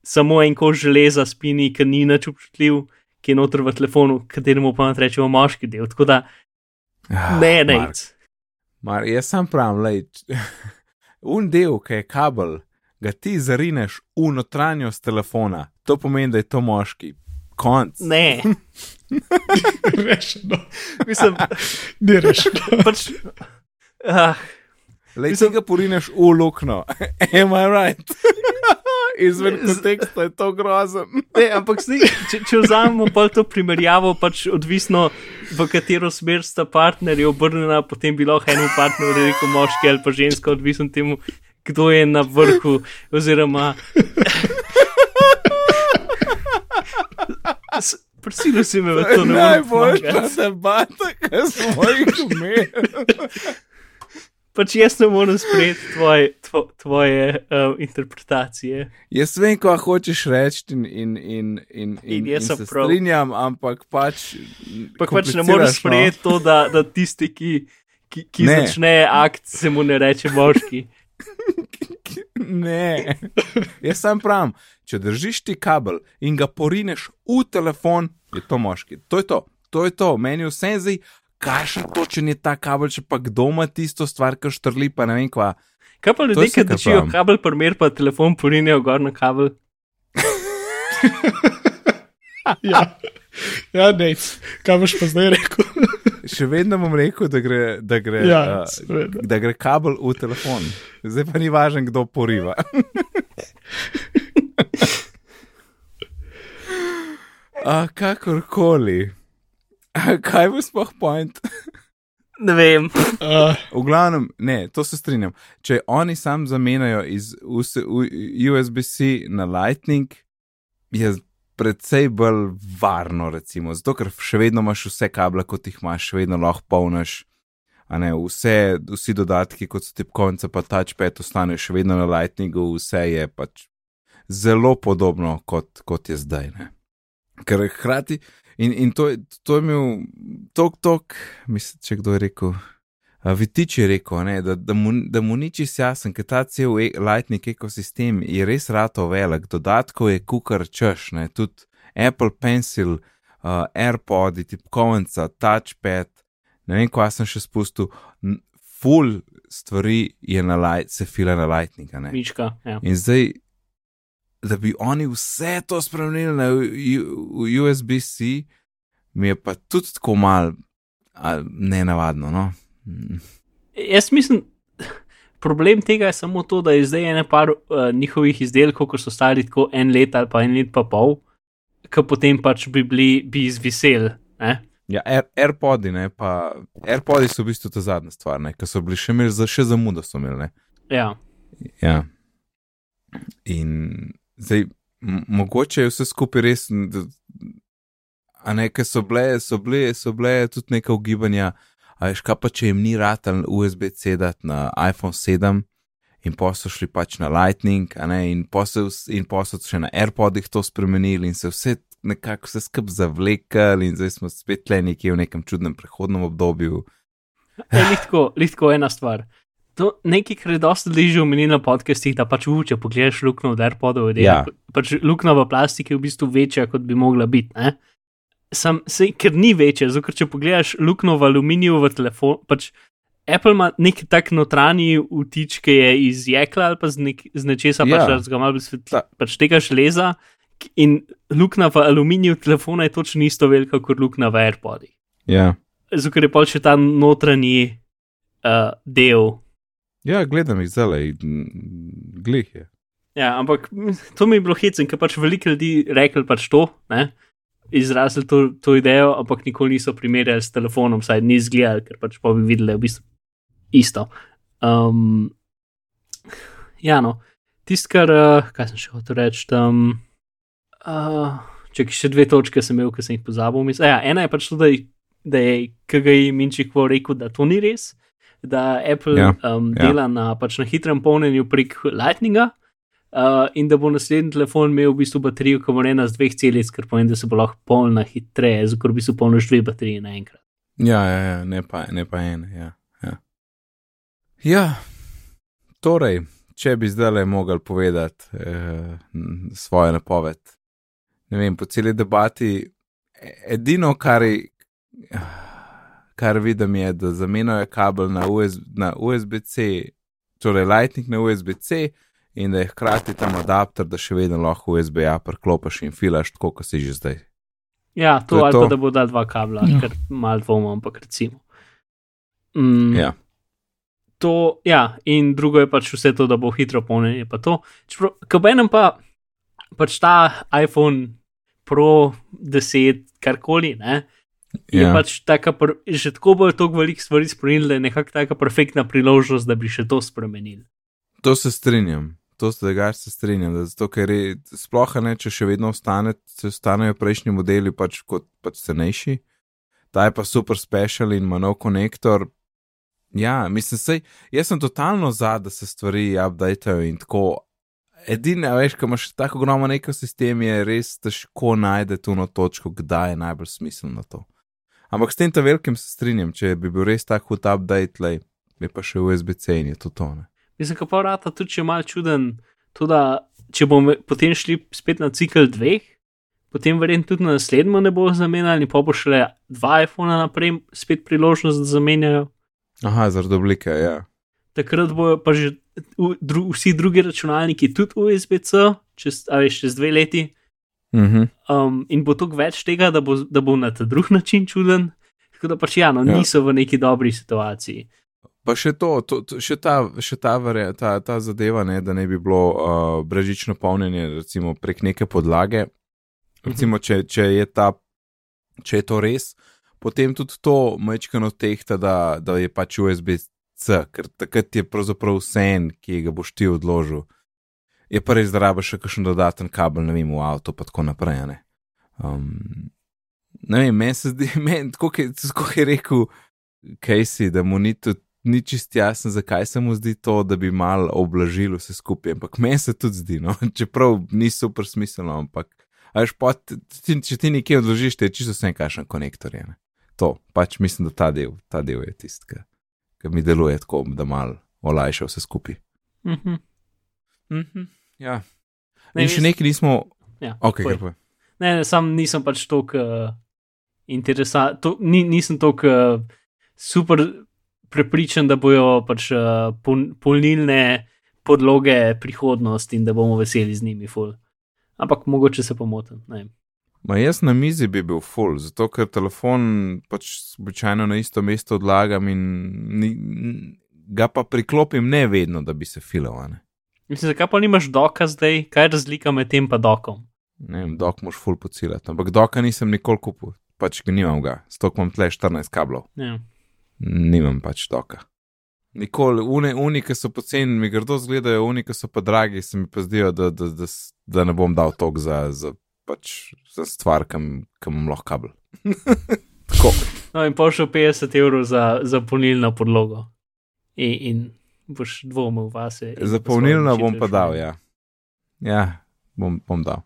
samo en koš železa spini, ki ni nič občutljiv, ki je noter v telefonu, kateremu pa rečemo moški del. Tako da ne, ne. Ah, Mark, Mar, jaz sem pravim, lej, *laughs* un del, ki je kabel, ga ti zarineš v notranjost telefona, to pomeni, da je to moški. Konc. Ne, *laughs* Rešeno. mislim, *laughs* Ni rešeno. pač. Uh, Lej, Mislim- ti ga porineš v luknjo. Am I right? Izven konteksta je to grozen. *laughs* ne, ampak sli, če, če vzamemo pa to primerjavo, pač odvisno v katero smer sta partnerji obrnjena, potem bi lahko enemu partnerju rekel moški ali pa ženska, odvisno od temu, kdo je na vrhu. Oziroma. *laughs* Prisilil si me v to ne morem Najboljša pomagati. debata, ki smo jih imeli. Pač jaz ne morem sprejeti tvoje, tvo, tvoje uh, interpretacije. Jaz vem, kaj hočeš reči, in, in, in, in, In in, jaz in se prav. strinjam, ampak pač. Ampak pač ne moreš no. sprejeti to, da, da tisti, ki, ki, ki Ne. začne akt, se mu ne reče moški. *laughs* Ne, jaz sem pravim, če držiš ti kabel in ga porineš v telefon, je to moški. To je to, to je to, meni vse zdaj, kakšen točen je ta kabel, če pa kdo ima tisto stvar, ki štrli, pa ne vem kva. Kaj pa ljudje, ki držijo kabel, primer pa telefon porinejo gor na kabel? *laughs* Ja, ja ne, kaj boš pa zdaj rekel? *laughs* Še vedno bom rekel, da gre, da gre, Ja, uh, da gre kabel v telefon. Zdaj pa ni važno, kdo poriva. *laughs* A, kakorkoli. *laughs* Kaj bo sploh point? *laughs* Ne vem. Uh, V glavnem, ne, to se strinjam. Če oni sam zamenjajo iz US USB-C na Lightning, je precej bolj varno, recimo, zato ker še vedno imaš vse kable, kot jih imaš, še vedno lahko polniš. A Ne, vse, vsi dodatki, kot so tipkovnice, pa touchpad, ostanejo še vedno na Lightningu, vse je pač zelo podobno, kot, kot je zdaj. Ne. Ker hkrati, in, in to, to je imel tok, tok, mislim, če kdo je rekel. Vitič je rekel, ne, da, da, mu, da mu ni čisto jasen, ker ta cel e Lightning ekosistem je res rato velik, dodatkov je kukar češ, ne, tudi Apple Pencil, uh, AirPod, tipkovnica, touchpad, ne vem, kva sem še spustil, full stvari je na light, se fila na Lightning. a Ne. Mička. Ja. In zdaj, da bi oni vse to spremenili na USB-C, mi je pa tudi tako mal nenavadno. No? Mm. Jaz mislim, problem tega je samo to, da je zdaj ene par uh, njihovih izdelkov, ko so stari tako en let ali pa en let pa pol, ki potem pač bi bili, bi izviseli. Ne? Ja, Air, AirPodi, ne, pa AirPodi so v bistvu ta zadnja stvar, ki so bili še imeli za še zamudo, so imeli. Ne. Ja. Ja. In zdaj, mogoče je vse skupaj res, a ne, ker so bile, so bile, so bile tudi neka ugibanja, a veš, kaj pa če jim ni ratan USB-C dati na iPhone 7 in pa so šli pač na Lightning, a ne, in pa so, in pa so še na AirPodih to spremenili in se vse nekako vse skup zavlekali in zdaj smo spet le nekje v nekem čudnem prehodnem obdobju. Je lahko, lahko ena stvar. To nekaj, kar je dosti ljudi že omenili na podcestih, da pač uče, pogledaš luknjo od AirPodov, da je Ja. pač luknja v plastiki v bistvu večja, kot bi mogla biti. Ne? Sam, sej, ker ni večja, zato ker če pogledaš luknjo v aluminiju v telefonu, pač Apple ima nek tak notranji vtič, ki je iz jekla ali pa z, nek, z nečesa, Ja. pač, da ga malo svetli, Ta- pač tega železa. In luknja v aluminiju telefona je točno isto velika kot luknja v AirPodih. Ja. Zato ker je pač še ta notranji uh, del. Ja, gledam jih zdaj, glih je. Ja, ampak to mi je bilo hecen, ker pač veliko ljudi rekli pač to, ne? izrazili to, to idejo, ampak nikoli niso primerjali s telefonom, saj ni izgledal, ker pač pa bi videli, da je v bistvu isto. Um, ja, no, tisto, kar, uh, kaj sem še hotel reči, tam. Uh, če še dve točke sem imel, ki sem jih pozabil. Mislim, ja, ena je pač to, da je, da je KGI Minčikvo rekel, da to ni res, da Apple Ja, ja, um, ja. dela na, pač na hitrem polnjenju prek Lightninga. Uh, in da bo naslednji telefon imel v bistvu baterijo, ki bo ena z dveh celic, kar pomeni, da se bo lahko polna hitreje, zato ker v bistvu polniš dve baterije naenkrat. Ja, ja, ja ne, pa, ne pa ene. Ja, ja. ja, torej, če bi zdaj le mogel povedati eh, svojo napoved. Ne vem, po celi debati, edino, kar, je- kar vidim, je, da zamenjajo kabel na, USB, na USB-C, torej Lightning na USB-C, in da je hkrati tam adapter, da še vedno lahko USB-A priklopiš in filaš, tako kot si že zdaj. Ja, to, To ali to. pa da bo dal dva kabla, Ja. ker malo dvomim, ampak recimo. Mm, Ja. To, ja, in drugo je pač vse to, da bo hitro polnjenje. Pa to, kot enem pa, pač ta iPhone Pro 10, karkoli, ne, je Ja. pač taka, pr- že tako bojo toliko velikih stvari spremenili, da je nekako taka perfektna priložnost, da bi še to spremenili. To se strinjam, to se tega se strinjam, da zato, ker je sploh ne, če še vedno ostane, če ostanejo prejšnji modeli pač kot pač cenejši, ta je pa super special in ima nov konektor. Ja, mislim, sej, jaz sem totalno za, da se stvari updatejo in tako. Edina, veš, ko imaš tako ogromen ekosistem, je res težko najti to na točko, kdaj je najbolj smiselno to. Ampak s tem velikim se strinjam, če bi bil res tak hud update, lej, je pa še USB-C in je to tone. Mislim, ka pa vrata tudi če je mal čuden, to da če bomo potem šli spet na cikl dveh, potem verjetno tudi na naslednjem ne bo zamenjali, pa bo šele dva iPhona naprej spet priložnost, da zamenjajo. Aha, zaradi oblike, ja. Takrat bojo pa že dru, vsi drugi računalniki tudi USB-C, čez, a veš, čez dve leti. Mhm. Um, in bo toliko več tega, da bo, da bo na ta drug *laughs* način čuden. Tako da pač ja, no, Ja. niso v neki dobri situaciji. Pa še to, to, to še ta, še ta, varia- ta, ta zadeva, ne, da ne bi bilo uh, brežično polnjenje, recimo prek neke podlage. Recimo, če, če, je ta, če je to res, potem tudi to mečkano tehta, da, da je pač USB-C, ker takrat je pravzaprav vse en, ki ga boš ti odložil. Je pa res, da rabiš še kakšen dodaten kabel, ne vem, v avto, pa tako naprej. Ne, um, ne vem, meni se zdi, *laughs* meni, tako je, je rekel Casey, da mu ni tudi ni čist jasen, zakaj se mu zdi to, da bi mal oblažil vse skupaj. Ampak meni se tudi zdi, no? *laughs* čeprav ni super smiselno, ampak a veš, pa, ti, če ti nekje odložiš, te je čisto vse kakšen konektor. Je, ne. to pač mislim, da ta del, ta del je tisti, ki mi deluje tako, da mal olajša vse skupaj. Mhm. Mhm. Ja. Ne, In še nekaj nismo. Ja, Ok, povej. kar povej. Ne, ne, sam nisem pač tako uh, interesant, to, ni, nisem tako uh, super prepričan, da bojo pač uh, pol, polnilne podloge prihodnost in da bomo veseli z njimi. Ful. Ampak mogoče se pomotim. ne. Ma jaz na mizi bi bil full, zato ker telefon pač običajno na isto mesto odlagam in ni, ga pa priklopim ne vedno, da bi se filal. Ne, Mislim, zakaj pa nimaš doka zdaj, kaj je razlika med tem pa dokom? ne vem, dok moš full pocilati, ampak doka nisem nikoli kupil, pač ga nimam ga, stok imam tle 14 kablov, Ja. nimam pač doka. Nikoli, une, uni, ki so poceni, mi grdo zgledajo, uni, ki so pa dragi, se mi pa zdijo, da, da, da, da ne bom dal tok za, za, pač, za stvar, kam, kam imam lahko kabel. *laughs* Tako. No, in pošel 50 evrov za, za polnilno podlogo. In, in boš dvomil vase. Za polnilno bom pa dal, ja. Ja, bom, bom dal.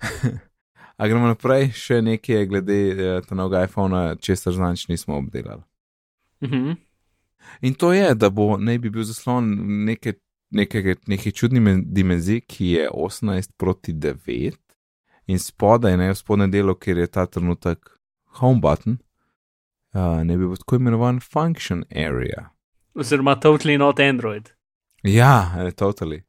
*laughs* A gremo naprej, še nekaj glede eh, tega novega iPhona, česar znač nismo obdelali. Mhm. In to je, da bo naj bi bil zaslon neke, neke, neke čudne men- dimenzije, ki je 18 proti 9 in spodaj, ne v spodnjem delu, kjer je ta trenutek home button, uh, ne bi bil tako imenovan function area. Oziroma, totally not Android. Ja, eh, totally.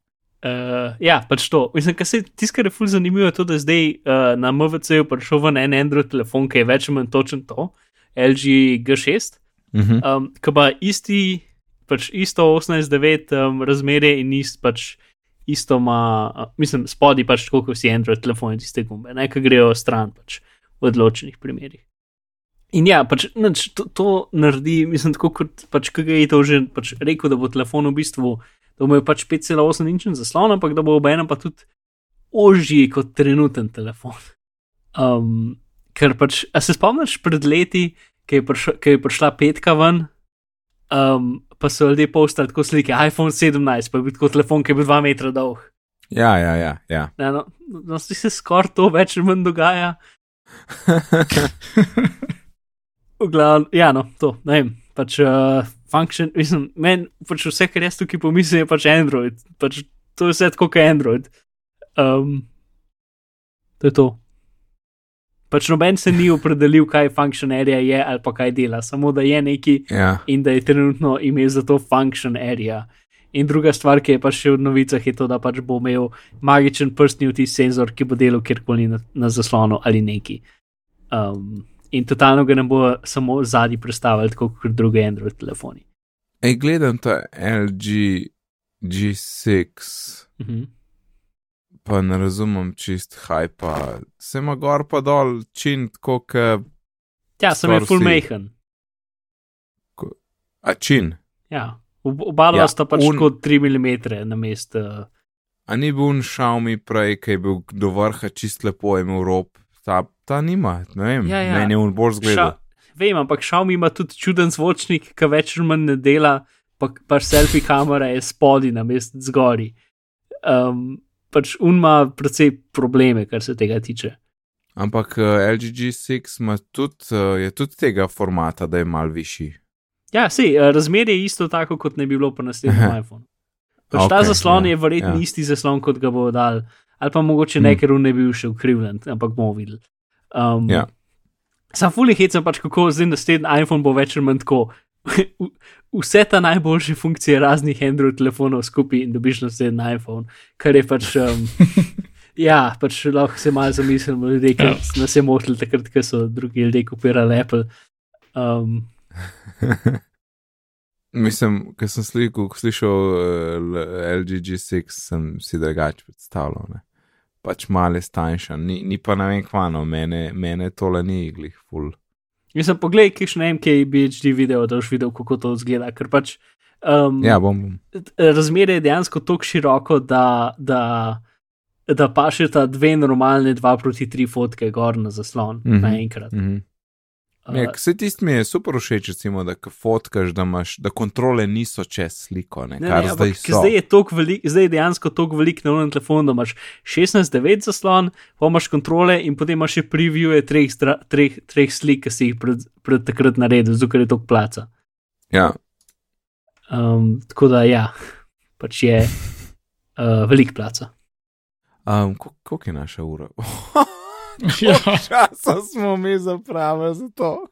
Uh, ja, pač to. Mislim, kar se tisto, kar je ful zanimivo, je to, da zdaj uh, na MVC-ju prišel ven en Android telefon, ki je več ali manj točen to, LG G6, Uh -huh. um, ki pa isti, pač isto 18.9 um, razmerje in ist, pač isto ima, uh, mislim, spodaj pač tako kot vsi Android telefoni, tiste gumbe, ne, ki grejo stran pač v odločenih primerih. In ja, pač, nič, to, to naredi, mislim, tako kot pač KG je to že pač rekel, da bo telefon v bistvu, da bo imel pač 5,8 inčen zaslon, ampak da bo obenem pa tudi ožji kot trenuten telefon. Um, ker pač, a se spomniš pred leti, ki je, prišla, ki je prišla petka ven, um, pa so ljudje postali tako slike, iPhone 17, pa je bil tako telefon, ki je bil 2 metra dolg. Ja, ja, ja. ja. Ne, no, no, se skoraj to več ali manj dogaja. *laughs* V glavnem, ja, no, to, ne vem, pač uh, function, mislim, meni pač vse, kar jaz tukaj pomislim, je pač Android, pač to je vse tako kot Android. Um, to je to. Pač noben se ni opredelil, kaj function area je ali pa kaj dela, samo da je neki ja. in da je trenutno ime za to function area. In druga stvar, ki je pa še v novicah, je to, da pač bo imel magičen prstni vtis senzor, ki bo delal kjerkoli na, na zaslonu ali neki. Um, in totalno ga ne bo samo zadnji predstavljal, tako kot druge Android telefoni. Ej, gledam ta LG G6, Mhm. pa ne razumem čist hajpa. Se ima gor pa dol čin, tako kot Ja, sem je full majhen. a čin. Ja, Ob- oba dva Ja, sta pač un- kot 3 mm na mestu. Uh, A ni bil Xiaomi prej, ki je bil do vrha čist lepo imel rob. Ta, ta nima, ne vem, Ja, ja. meni je on bolj zgleda. Vem, ampak Xiaomi ima tudi čuden zvočnik, ki več ali manj ne dela, pa, pa selfie kamera je spodaj na mestu zgori. Um, pač un ima precej probleme, kar se tega tiče. Ampak uh, LG G6 ima tudi, uh, je tudi tega formata, da je mal višji. Ja, sej, eh, razmerje je isto tako, kot ne bi bilo po naslednjem iPhonu. Pač ta Okej, zaslon ja, je verjetno ja. isti zaslon, kot ga bo dal, ali pa mogoče Hmm. ne, ker on ne bi bil še ukrivljen, ampak bomo videli. Um, Ja. Sam fully hecam pač, kako zdaj naslednji iPhone bo več ali manj tako. Vse ta najboljše funkcije raznih Android telefonov skupaj in dobiš naslednji iPhone, kar je pač. Um, *laughs* ja, pač lahko se malo zamislimo, ljudje, ki Ja. nas je motili takrat, ko so drugi ljudje kupirali Apple. Um, *laughs* Mislim, ko sem sliku, slišal uh, LG G6, sem si drugače predstavljal. Ne? Pač male stanjša, ni, ni pa ne vem kvano, mene, mene tole ni iglih ful. Mislim, poglej, kišne MKBHD video, da boš videl, kako to izgleda. Ker pač um, Ja, bom. bom. razmere je dejansko tako široko, da, da, da pašeta dve normalne, dva proti tri fotke gor na zaslon mm. -hmm. naenkrat. Mhm. Uh, vse tisto mi je super všeč, recimo, da fotkaš, da, imaš, da kontrole niso čez sliko, ne, Ne, ne, zdaj zdaj je, velik, zdaj je dejansko tako velik na unem telefonu, da imaš 16-9 zaslon, pa imaš kontrole in potem imaš še previewe treh, stra, treh, treh slik, ki si jih pred, pred takrat naredil, zato je toliko placa. Ja, Um, tako da ja, pač je uh, velik placa. um, kol- koliko je naša ura? *laughs* Ja, Časa smo mi zapravili za to.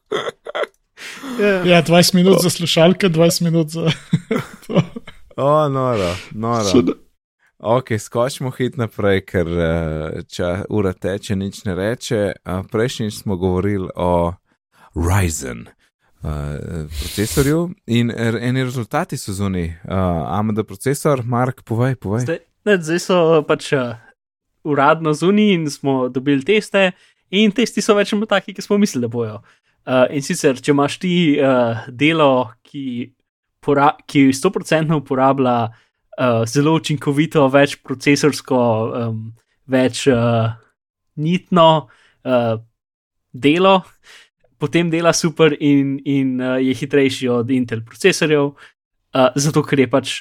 ja, 20 minut za slušalke, 20 minut za *laughs* to. O, noro, noro. Čudo. Ok, skočimo hit naprej, ker eh, če ura teče, nič ne reče. Eh, Prejšnjič smo govorili o Ryzen uh, procesorju in eni rezultati so zunaj. AMD procesor, Mark, povej, povej. Zdaj, ne, zdaj so pač uradno zunaj in smo dobili teste, in testi so več ali manj taki, ki smo mislili, da bojo. Uh, in sicer, če imaš ti uh, delo, ki, pora, ki 100% uporablja uh, zelo učinkovito, več procesorsko, um, več uh, nitno uh, delo, potem dela super in, in uh, je hitrejši od Intel procesorjev, uh, zato ker je pač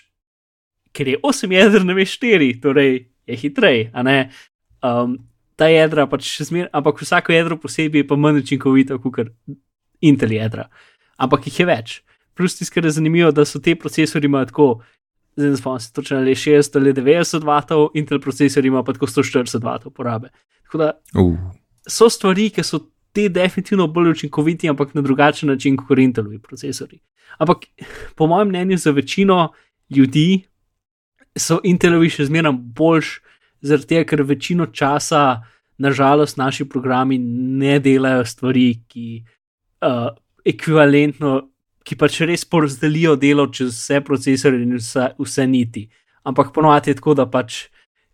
ker je 8 jeder, ne veš 4, torej je hitrej. Um, ta jedra pač še zmeraj, ampak vsako jedro posebej je pa manj učinkovito kot Intel jedra, ampak jih je več. Plus tisto, kar je zanimivo, da so te procesori imajo tako, zdaj ne spomnim se točno ali je 60 ali 90 W, Intel procesori ima pa tako 140 W porabe. Tako da Uh, so stvari, ki so ti definitivno bolj učinkoviti, ampak na drugačen način kot Intelovi procesori. Ampak po mojem mnenju za večino ljudi so Intelovi še zmeraj boljši, zaradi tega, ker večino časa, nažalost, naši programi ne delajo stvari, ki uh, ekvivalentno, ki pač res porazdelijo delo čez vse procesore in vse, vse niti. Ampak ponovadi je tako, da pač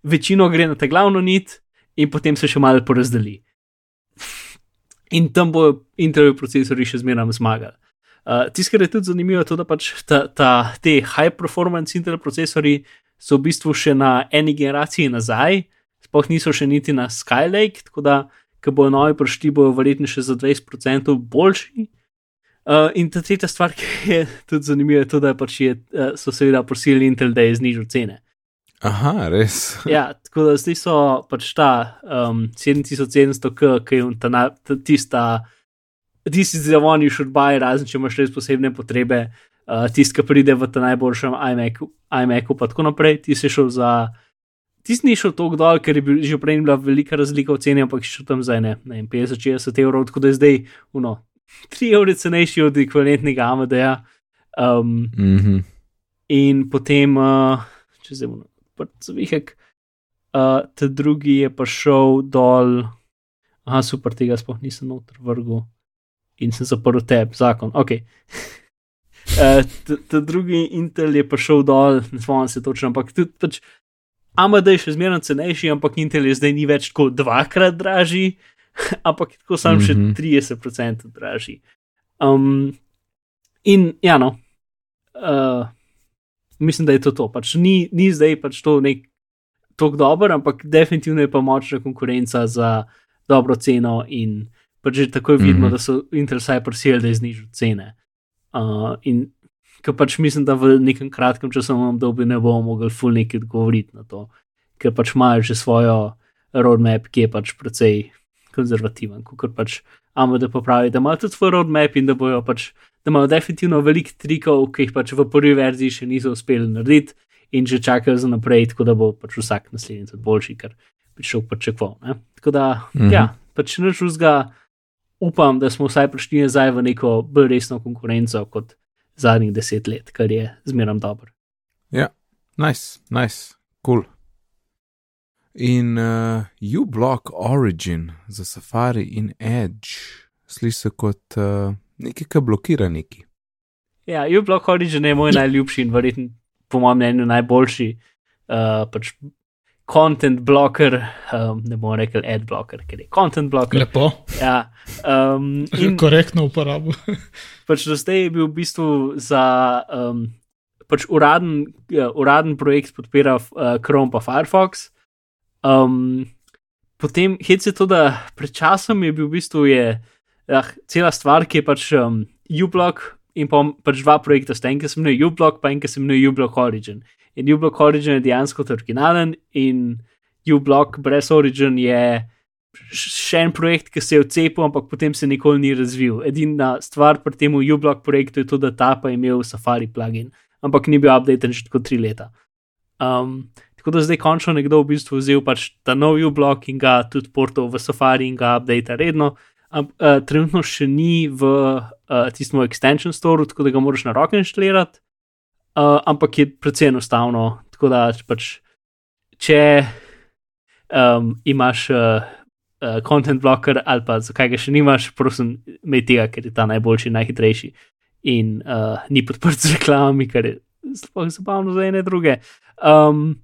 večino gre na te glavno nit in potem se še malo porazdeli. In tam bojo Intelovi procesori še zmeraj zmagali. Uh, Tisto, kar je tudi zanimivo, je to, da pač ta, ta, te high performance Intel procesori so v bistvu še na eni generaciji nazaj, sploh niso še niti na Skylake, tako da, ko bojo novi prišli, bojo verjetno še za 20% boljši. Uh, in ta tretja stvar, *laughs* ki je tudi zanimiva, je to, da pač je, uh, so seveda prosili Intel, da je znižal cene. Aha, res. *laughs* Ja, tako da zdaj so pač ta um, 7700, ki je ta, ta, tista this is the one you should buy, razen če imaš res posebne potrebe, uh, tisti, ki pride v ta najboljšem iMacu, iMacu, pa tako naprej, ti si šel za. Ti si šel tako dol, ker je bil že prej bila velika razlika v ceni, ampak šel tam za ne, ne 50-60 evrov, tako da je zdaj, no, 3 evre cenejši od ekvivalentnega AMD-ja. Um, Mm -hmm. in potem, uh, če se mu zavihek, uh, ta drugi je pa šel dol, aha, super, tega sploh nisem noter vrgel in sem zaprl teb, zakon, ok. *laughs* Uh, ta drugi Intel je pa šel dol, ne spomnim se točno, ampak tudi pač AMD je še zmeraj cenejši, ampak Intel je zdaj ni več tako dvakrat dražji, *laughs* ampak tako sam mm -hmm. še 30% dražji. Um, in ja, no, uh, mislim, da je to to. Pač ni, ni zdaj pač to nek tako dober, ampak definitivno je pa močna konkurenca za dobro ceno in pač že takoj vidimo, mm -hmm. da so Intel vsaj prosili, da je znižal cene. Uh, in ker pač mislim, da v nekem kratkem časovnem obdobju ne bomo mogli ful nekaj odgovoriti na to, ker pač imajo že svojo roadmap, ki je pač precej konzervativen, kot pač AMD popravi, da imajo tudi svoj roadmap in da bojo pač, da imajo definitivno veliko trikov, ki jih pač v prvi verziji še niso uspeli narediti in že čakajo za naprej, tako da bo pač vsak naslednji tudi boljši, ker bi šel pričakoval. Tako da, mm -hmm. ja, pač nič vzga upam, da smo vsaj prišli nazaj v neko bolj resno konkurenco kot zadnjih deset let, kar je zmeraj dobro. Ja, nice, nice, cool. In uh, uBlock Origin za Safari in Edge sliši se kot uh, nekaj, kar blokira neki. Ja, uBlock Origin je moj najljubši in verjetno, po mojem mnenju, najboljši. Uh, pač content blocker, um, ne bomo rekli ad blocker, ker je content blocker. Lepo. Ja, um, *laughs* in korektno uporabo. *laughs* pač do zdaj je bil v bistvu za um, pač uraden, uh, uraden projekt podpira uh, Chrome pa Firefox. Um, potem hec je to, da pred časom je bil v bistvu je, uh, cela stvar, ki je pač um, uBlock in pa pač dva projekta, sta en, ki se imenuje uBlock, pa en, ki se imenuje uBlock Origin. In uBlock Origin je dejansko originalen, in uBlock brez Origin je še en projekt, ki se je odcepil, ampak potem se nikoli ni razvil. Edina stvar pri tem uBlock projektu je to, da ta pa je imel Safari plugin, ampak ni bil updated že tako tri leta. Um, tako da zdaj končno nekdo v bistvu vzel pač ta nov uBlock in ga tudi portal v Safari in ga update redno. Um, uh, trenutno še ni v uh, tistem extension store, tako da ga moraš na roke inštalirati uh, ampak je precej enostavno. Tako da, pač, če um, imaš uh, uh, content blocker ali pa zakaj ga še nimaš, prosim, imej tega, ker je ta najboljši, najhitrejši in uh, ni podprt z reklamami, kar je sploh zabavno za ene druge. Um,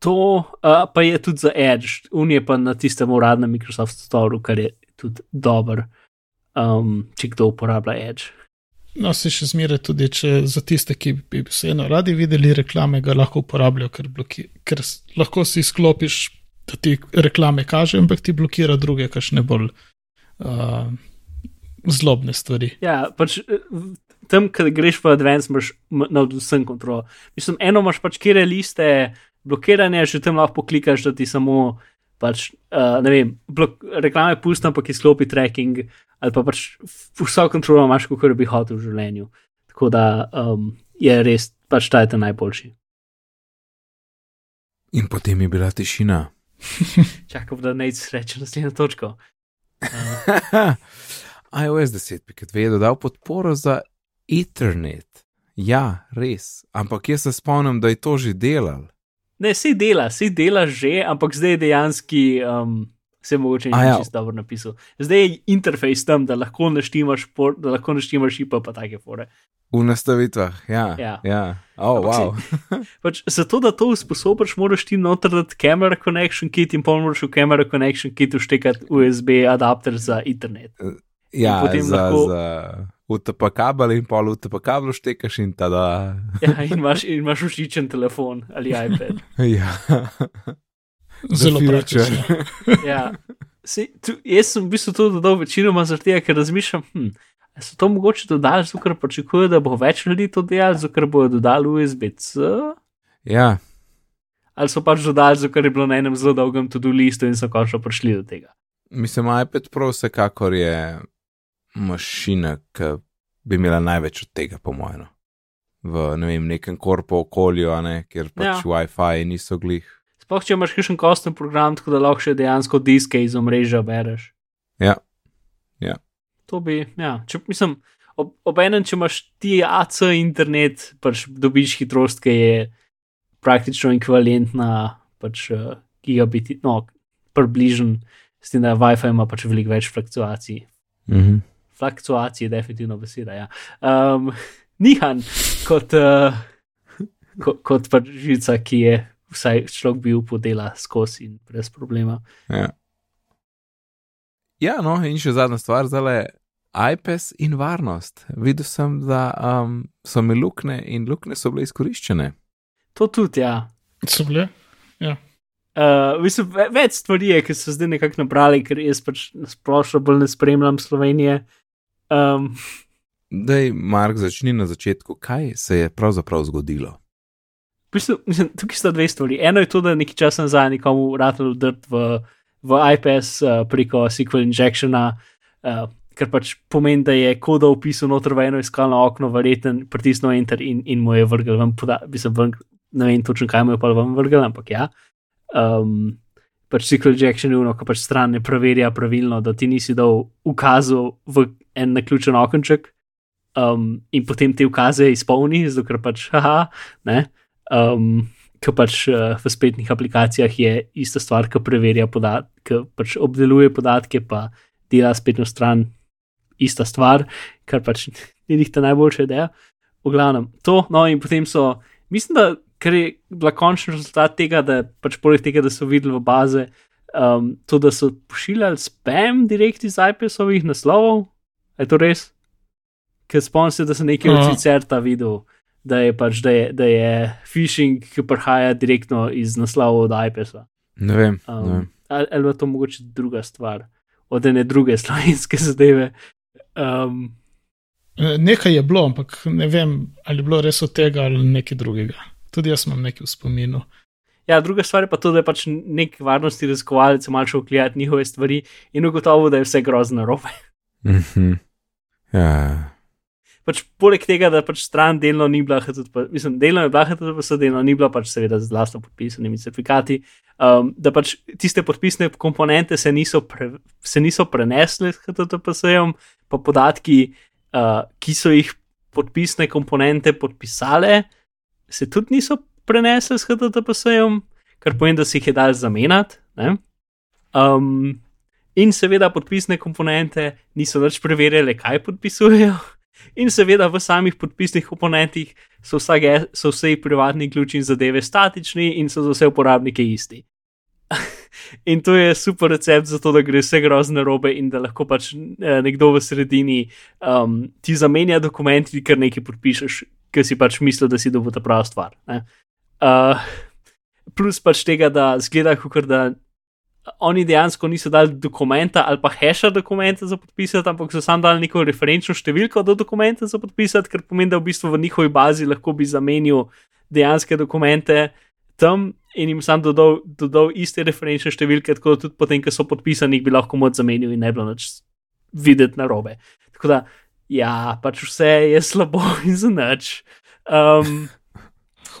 to uh, pa je tudi za Edge, unije pa na tistem uradnem Microsoft Store, kar je tudi dober, um, če kdo uporablja Edge. No, se še zmeraj tudi, če za tiste, ki bi vseeno radi videli reklame, ga lahko uporabljajo, ker, bloki, ker lahko si sklopiš, da ti reklame kaže, ampak ti blokira druge, kakšne bolj uh, zlobne stvari. Ja, pač tam, kad greš v Advance, imaš nad vsem kontrol. Mislim, eno imaš pač kire liste blokiranja, že tam lahko klikaš, da ti samo. Pač, uh, ne vem, blok, reklame pustim, ampak izklopi tracking, ali pa pač vso kontrolo imaš, kot bi hotel v življenju. Tako da um, je res, pač ta je ta najboljši. In potem je bila tišina. *laughs* Čakam, da ne izreče naslednjo točko. *laughs* iOS 10.2 je dodal podporo za Ethernet. Ja, res. Ampak jaz se spomnim, da je to že delal. Ne, si dela, si dela že, ampak zdaj je dejansko, um, se mogoče ni ja. čisto dobro napisal. Zdaj je interfejs tam, da lahko naštimaš, por, da lahko naštimaš IP pa take fore. V nastavitvah, ja. Ja. ja. Oh, Ampak wow. *laughs* Pač, zato, da to usposobiš, moraš ti noter dati camera connection kit in pol moraš v camera connection kit uštekati USB adapter za internet. Ja, potem za, lahko- za UTP kabel in pol UTP kabel štekaš in tada. Ja, in imaš, in imaš ušičen telefon ali iPad. *laughs* ja. *laughs* Zelo praktično. *laughs* Ja. Se, tu, jaz sem v bistvu to dodal večinoma zaradi tega, ker razmišljam, hm, so to mogoče dodali, zato ker pričakujejo, da bo več ljudi to delalo, zato ker bodo dodali USB-C, ja, ali so pač dodali, zato ker je bilo na enem zelo dolgem tudi listu in so končno prišli do tega. mislim, iPad Pro vsekakor je mašina, ki bi imela največ od tega, po mojem. no. V ne vem, nekem korpo okolju, ne, kjer pač Ja. WiFi niso glih. Sploh če imaš kakšen kosten program, tako da lahko še dejansko diske iz omrežja bereš. Ja. Ja. To bi, ja, če mislim, ob, ob enem, če imaš ti AC internet, pač dobiš hitrost, ki je praktično ekvivalentna pač uh, gigabiti, no, približen, s tem, da Wi-Fi ima pač veliko več fluktuacij. Mhm. Fluktuacije je definitivno beseda. Ja. Um, *laughs* nihan kot, uh, kot, kot pač žica, ki je vsaj človek bi upal dela skozi in brez problema. Ja. ja, no, in še zadnja stvar, zdaj iPad in varnost. Videl sem, da um, so mi luknje in luknje so bile izkoriščene. To tudi, ja. So bile? Uh, mislim, ve več stvari je, ki so zdaj nekako nabrali, ker jaz pač splošno bolj ne spremljam Slovenije. Um, Dej, Mark, začni na začetku, kaj se je pravzaprav zgodilo. v bistvu, mislim, tukaj sta dve stvari. Eno je to, da nekaj časa nazaj nekomu vratelj drt v, v IPS uh, preko SQL injectiona, uh, kar pač pomeni, da je koda upisal noter v eno iskalno okno, verjeten, pritisnil enter in, in mu je vrgel ven, poda, mislim, ven, ne vem točno, kaj mu je pa ven vrgel, ampak ja. Um, pač SQL injection je ono, ko pač stran ne preverja pravilno, da ti nisi dal ukazov v en naključen okenček. Um, in potem te ukaze izpolni, zato ker pač, haha, ne. Um, Ker pač uh, v spletnih aplikacijah je ista stvar, ki preverja podatke, ki pač obdeluje podatke, pa dela spletno stran, ista stvar, kar pač ni njih ta najboljša ideja. V glavnem, to, no in potem so, mislim, da ker je bila končni rezultat tega, da pač poleg tega, da so videli v baze, um, to, da so pošiljali spam direkt iz IPS-ovih naslovov, je to res? Ker spomnim se, da sem nekaj od Aha. Cicerta videl, da je pač, da je, da je phishing, ki prihaja direktno iz naslovov od IPS-a. Ne vem. ne Um, vem. ali, ali je to mogoče druga stvar, od ene druge *laughs* slovenske zadeve. Um, E, Nekaj je bilo, ampak ne vem, ali je bilo res od tega ali nekaj drugega. Tudi jaz imam nekaj v spominu. ja, druga stvar je pa to, da je pač nek varnostni raziskovalec mal šel gledati njihove stvari in ugotovil, da je vse grozno narobe. Mhm. Ja. Pač poleg tega, da pač stran delno ni bila HTTP, mislim, delno je bila HTTP, delno ni bila pač seveda z lastno podpisanimi certifikati, um, da pač tiste podpisne komponente se niso, pre, se niso prenesle s HTTP-jem, pa podatki, uh, ki so jih podpisne komponente podpisale, se tudi niso prenesle s HTTP-jem, kar pomeni, da se jih je dal zamenjati. In seveda podpisne komponente niso več preverjale, kaj podpisujejo. In seveda v samih podpisnih komponentih so, vsake, so vse privatni ključi in zadeve statični in so za vse uporabnike isti. *laughs* in to je super recept za to, da gre vse grozne robe in da lahko pač eh, nekdo v sredini um, ti zamenja dokumenti, ker nekaj podpišeš, ker si pač mislil, da si dobil ta prava stvar. ne. Uh, plus pač tega, da zgleda, kot da oni dejansko niso dali dokumenta ali pa hasha dokumenta za podpisati, ampak so sam dali neko referenčno številko do dokumenta za podpisati, kar pomeni, da v bistvu v njihovi bazi lahko bi zamenil dejanske dokumente tam in jim sam dodal, dodal iste referenčne številke, tako da tudi potem, ko so podpisani, bi lahko moč zamenil in ne bilo nič videti na robe. Tako da, ja, pač vse je slabo *laughs* in za nič. Um,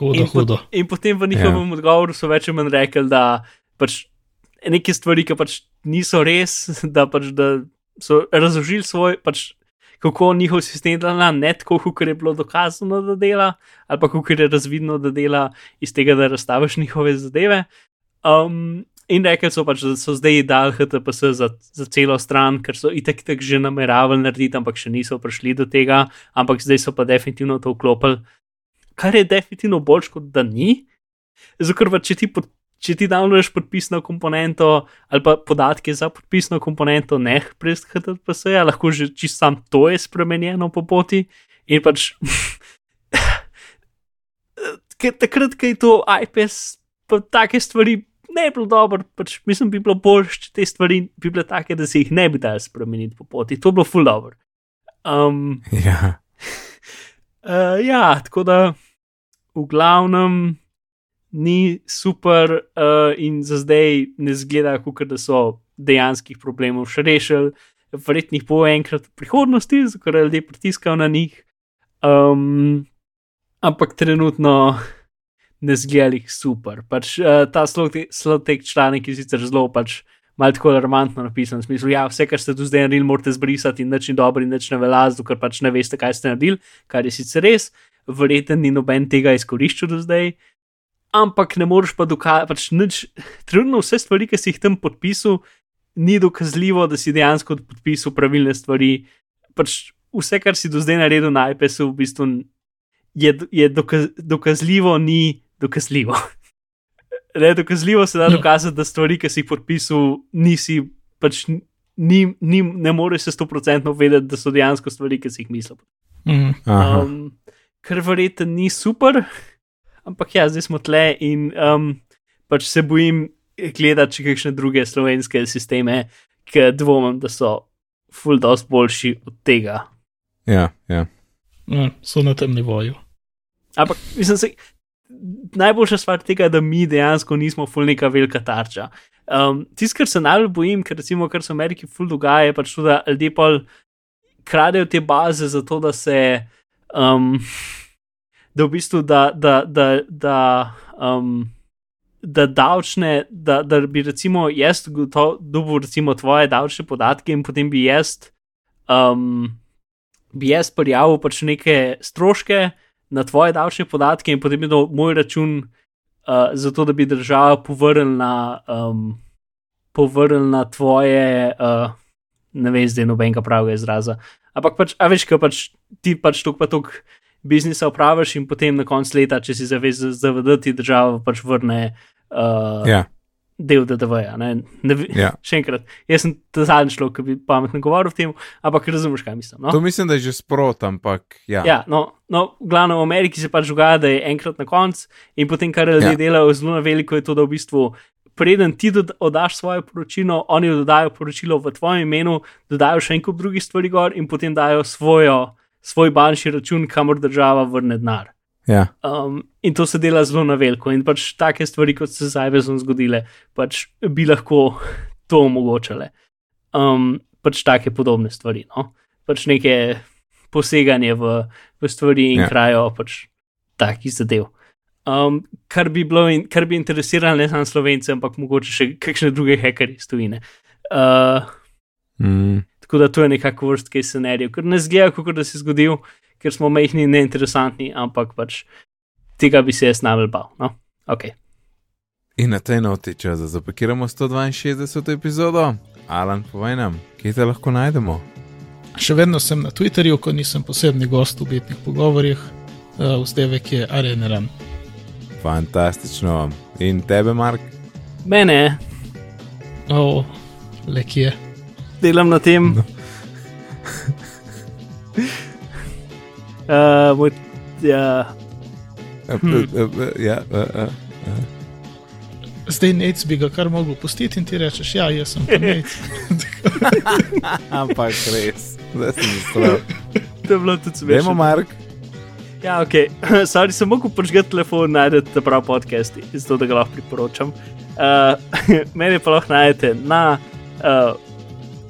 Hudo, in, hudo. in potem v njihovem ja. odgovoru so več ali manj rekli, da pač neke stvari, ki pač niso res, *laughs* da, pač, da so razložili svoj, pač, kako njihov sistem dela, ne tako, kot je bilo dokazano, da dela, ali pa kako je razvidno, da dela iz tega, da razstaviš njihove zadeve. Um, in rekli so pač, da so zdaj dal HTPS za, za celo stran, ker so itek tak že nameravali narediti, ampak še niso prišli do tega, ampak zdaj so pa definitivno to vklopili. Kar je definitivno bolj kot da ni. Zato, ker če ti pod, če ti downloadiš podpisno komponento ali pa podatke za podpisno komponento, ne prez HTTPS, -ja, lahko že čisto sam to je spremenjeno po poti. In pač, *laughs* takrat, ko je to IPS, pa take stvari ne bi bilo dobro, pač mislim, bi bilo bolj, če te stvari bi bile take, da se jih ne bi dal spremeniti po poti. To bi bilo full dobro. Um, Ja. Uh, *laughs* ja, tako da v glavnem ni super, uh, in za zdaj ne zgleda, kot da so dejanskih problemov še rešili. Verjetno jih bo enkrat v prihodnosti, zato ljudje pritiskajo na njih. Um, ampak trenutno *laughs* ne zgleda jih super. Pač, uh, ta slotek članek je sicer zelo pač. Malo tako alarmantno napisan, v smislu, da ja, vse, kar ste do zdaj naredili, morate zbrisati in nič ni dobro, in nič ne velja, ker pač ne veste, kaj ste naredili, kar je sicer res, verjetno ni noben tega izkoriščal do zdaj. Ampak ne moreš pa dokazati, pač nič, trenutno vse stvari, ki si jih tam podpisal, ni dokazljivo, da si dejansko podpisal pravilne stvari. Pač vse, kar si do zdaj naredil na iPasu, v bistvu je, je dokaz, dokazljivo, ni dokazljivo. *laughs* Ne, dokazljivo se da dokazati, da stvari, ki si jih podpisal, nisi, pač ni, ni, ne moreš se sto procentno vedeti, da so dejansko stvari, ki si jih mislil. Mm. Um, kar verjetno ni super, ampak ja, zdaj smo tle in um, pač se bojim gledati še kakšne druge slovenske sisteme, ki dvomim, da so full dost boljši od tega. Ja, ja. Ja, so na tem nivoju. Ampak mislim, se, najboljša stvar tega, da mi dejansko nismo full neka velika tarča. Um, Tisto, kar se najbolj bojim, ker recimo, kar se v Ameriki full dogaja, je pač to, da ljudje pa kradejo te baze zato, da se. Um, da v bistvu, da, da, da, da, um, da davčne, da, da bi recimo jaz dobil recimo tvoje davčne podatke in potem bi jaz, um, bi jaz prijavil pač neke stroške na tvoje davčne podatke in potem bi dal moj račun, uh, zato da bi država povrnila, um, povrnila tvoje, uh, ne vem, zdaj nobenega pravega izraza. Ampak pač, a veš, kaj pač ti pač tok pa tok biznisa upraviš in potem na koncu leta, če si zavezan za VD, ti država pač vrne. Uh, ja. Del DDV-ja. Ne, Ja. *laughs* Še enkrat, jaz sem ta zadnji človek, ki bi pametno govoril o tem, ampak razumeš, kaj mislim. No? To mislim, da je že sprot, ampak ja. Ja, no, no, glavno v Ameriki se pač dogaja, da je enkrat na koncu in potem, kar ljudje Ja. ja. delajo zelo na veliko, je to, da v bistvu, preden ti oddaš svoje poročilo, oni dodajo poročilo v tvojem imenu, dodajo še en kup drugih stvari gor in potem dajo svojo, svoj bančni račun, kamor država vrne denar. Ja. Um, in to se dela zelo na veliko, in pač take stvari, kot se z Ivezom zgodile, pač bi lahko *laughs* to omogočale. Um, pač take podobne stvari. No? Pač neke poseganje v, v stvari in Ja. ja. krajo, pač takih zadev. Um, kar, bi bilo in, kar bi interesiralo ne samo slovence, ampak mogoče še kakšne druge hekerje iz tujine. Uh, Mm. Tako da to je nekako vrst case scenarij, ker ne zgleda, kot da se je zgodil, ker smo majhni in neinteresantni, ampak pač tega bi se jaz najbolj bal. No? Okay. In na tej noti čas, da zapakiramo 162. epizodo. Alan, povej nam, kje te lahko najdemo? Še vedno sem na Twitterju, ko nisem posebni gost v bitnih pogovorjih, uh, vzdevek je Areneran. Fantastično. In tebe, Mark? Mene, O, le kje. Delam na tem. uh, *laughs* moj, ja, Hmm. Ja, uh, uh. Zdaj nec bi ga kar mogel pustiti in ti rečeš, ja, jaz sem *laughs* nec. *laughs* ampak res, zdaj sem zastrel. to je bilo tudi Vemo, smešno. Mark. Ja, ok. *clears throat* Sorry, sem mogel počgati telefon, najdete ta pravi podcast, zato da ga lahko priporočam. Uh, mene pa lahko najdete na, uh,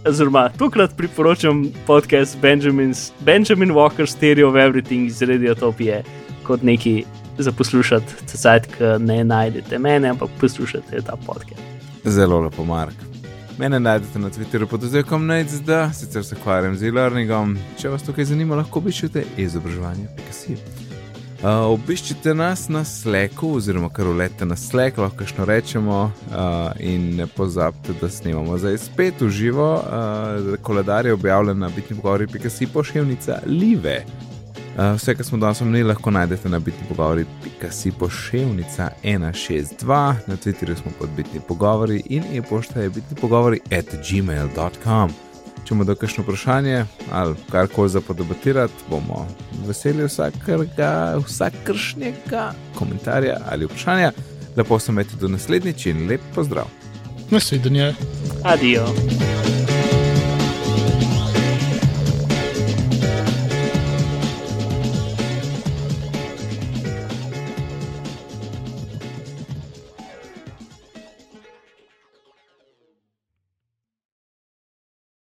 oziroma tokrat priporočam podcast Benjamin's, Benjamin Walker Stereo of Everything iz Radiotopije kot neki za poslušati, ki ne najdete mene, ampak poslušate ta podcast. Zelo lepo, Mark. Mene najdete na Twitterju pod oznakom NEDZD, sicer se ukvarjam z e-learningom. Če vas tukaj zanima, lahko obiščete izobraževanje.si. Uh, obiščite nas na Slacku, oziroma kar ulete na Slack, lahko še rečemo. Uh, in ne pozabite, da snemamo zdaj spet v živo. Uh, koledar je objavljen na bitni pogovori.si pošiljnica Live. Uh, vse, kar smo danes omenili, lahko najdete na bitni pogovori.si pošiljnica 162, na Twitterju smo pod bitni pogovori in e-pošta je bitni pogovori at gmail.com. Če imate kakšno vprašanje ali karkoli za podebatirati, bomo veseli vsakega, vsakršnega komentarja ali vprašanja. Lepo se imejte do naslednjič in lep pozdrav. Nasvidenje. Adijo.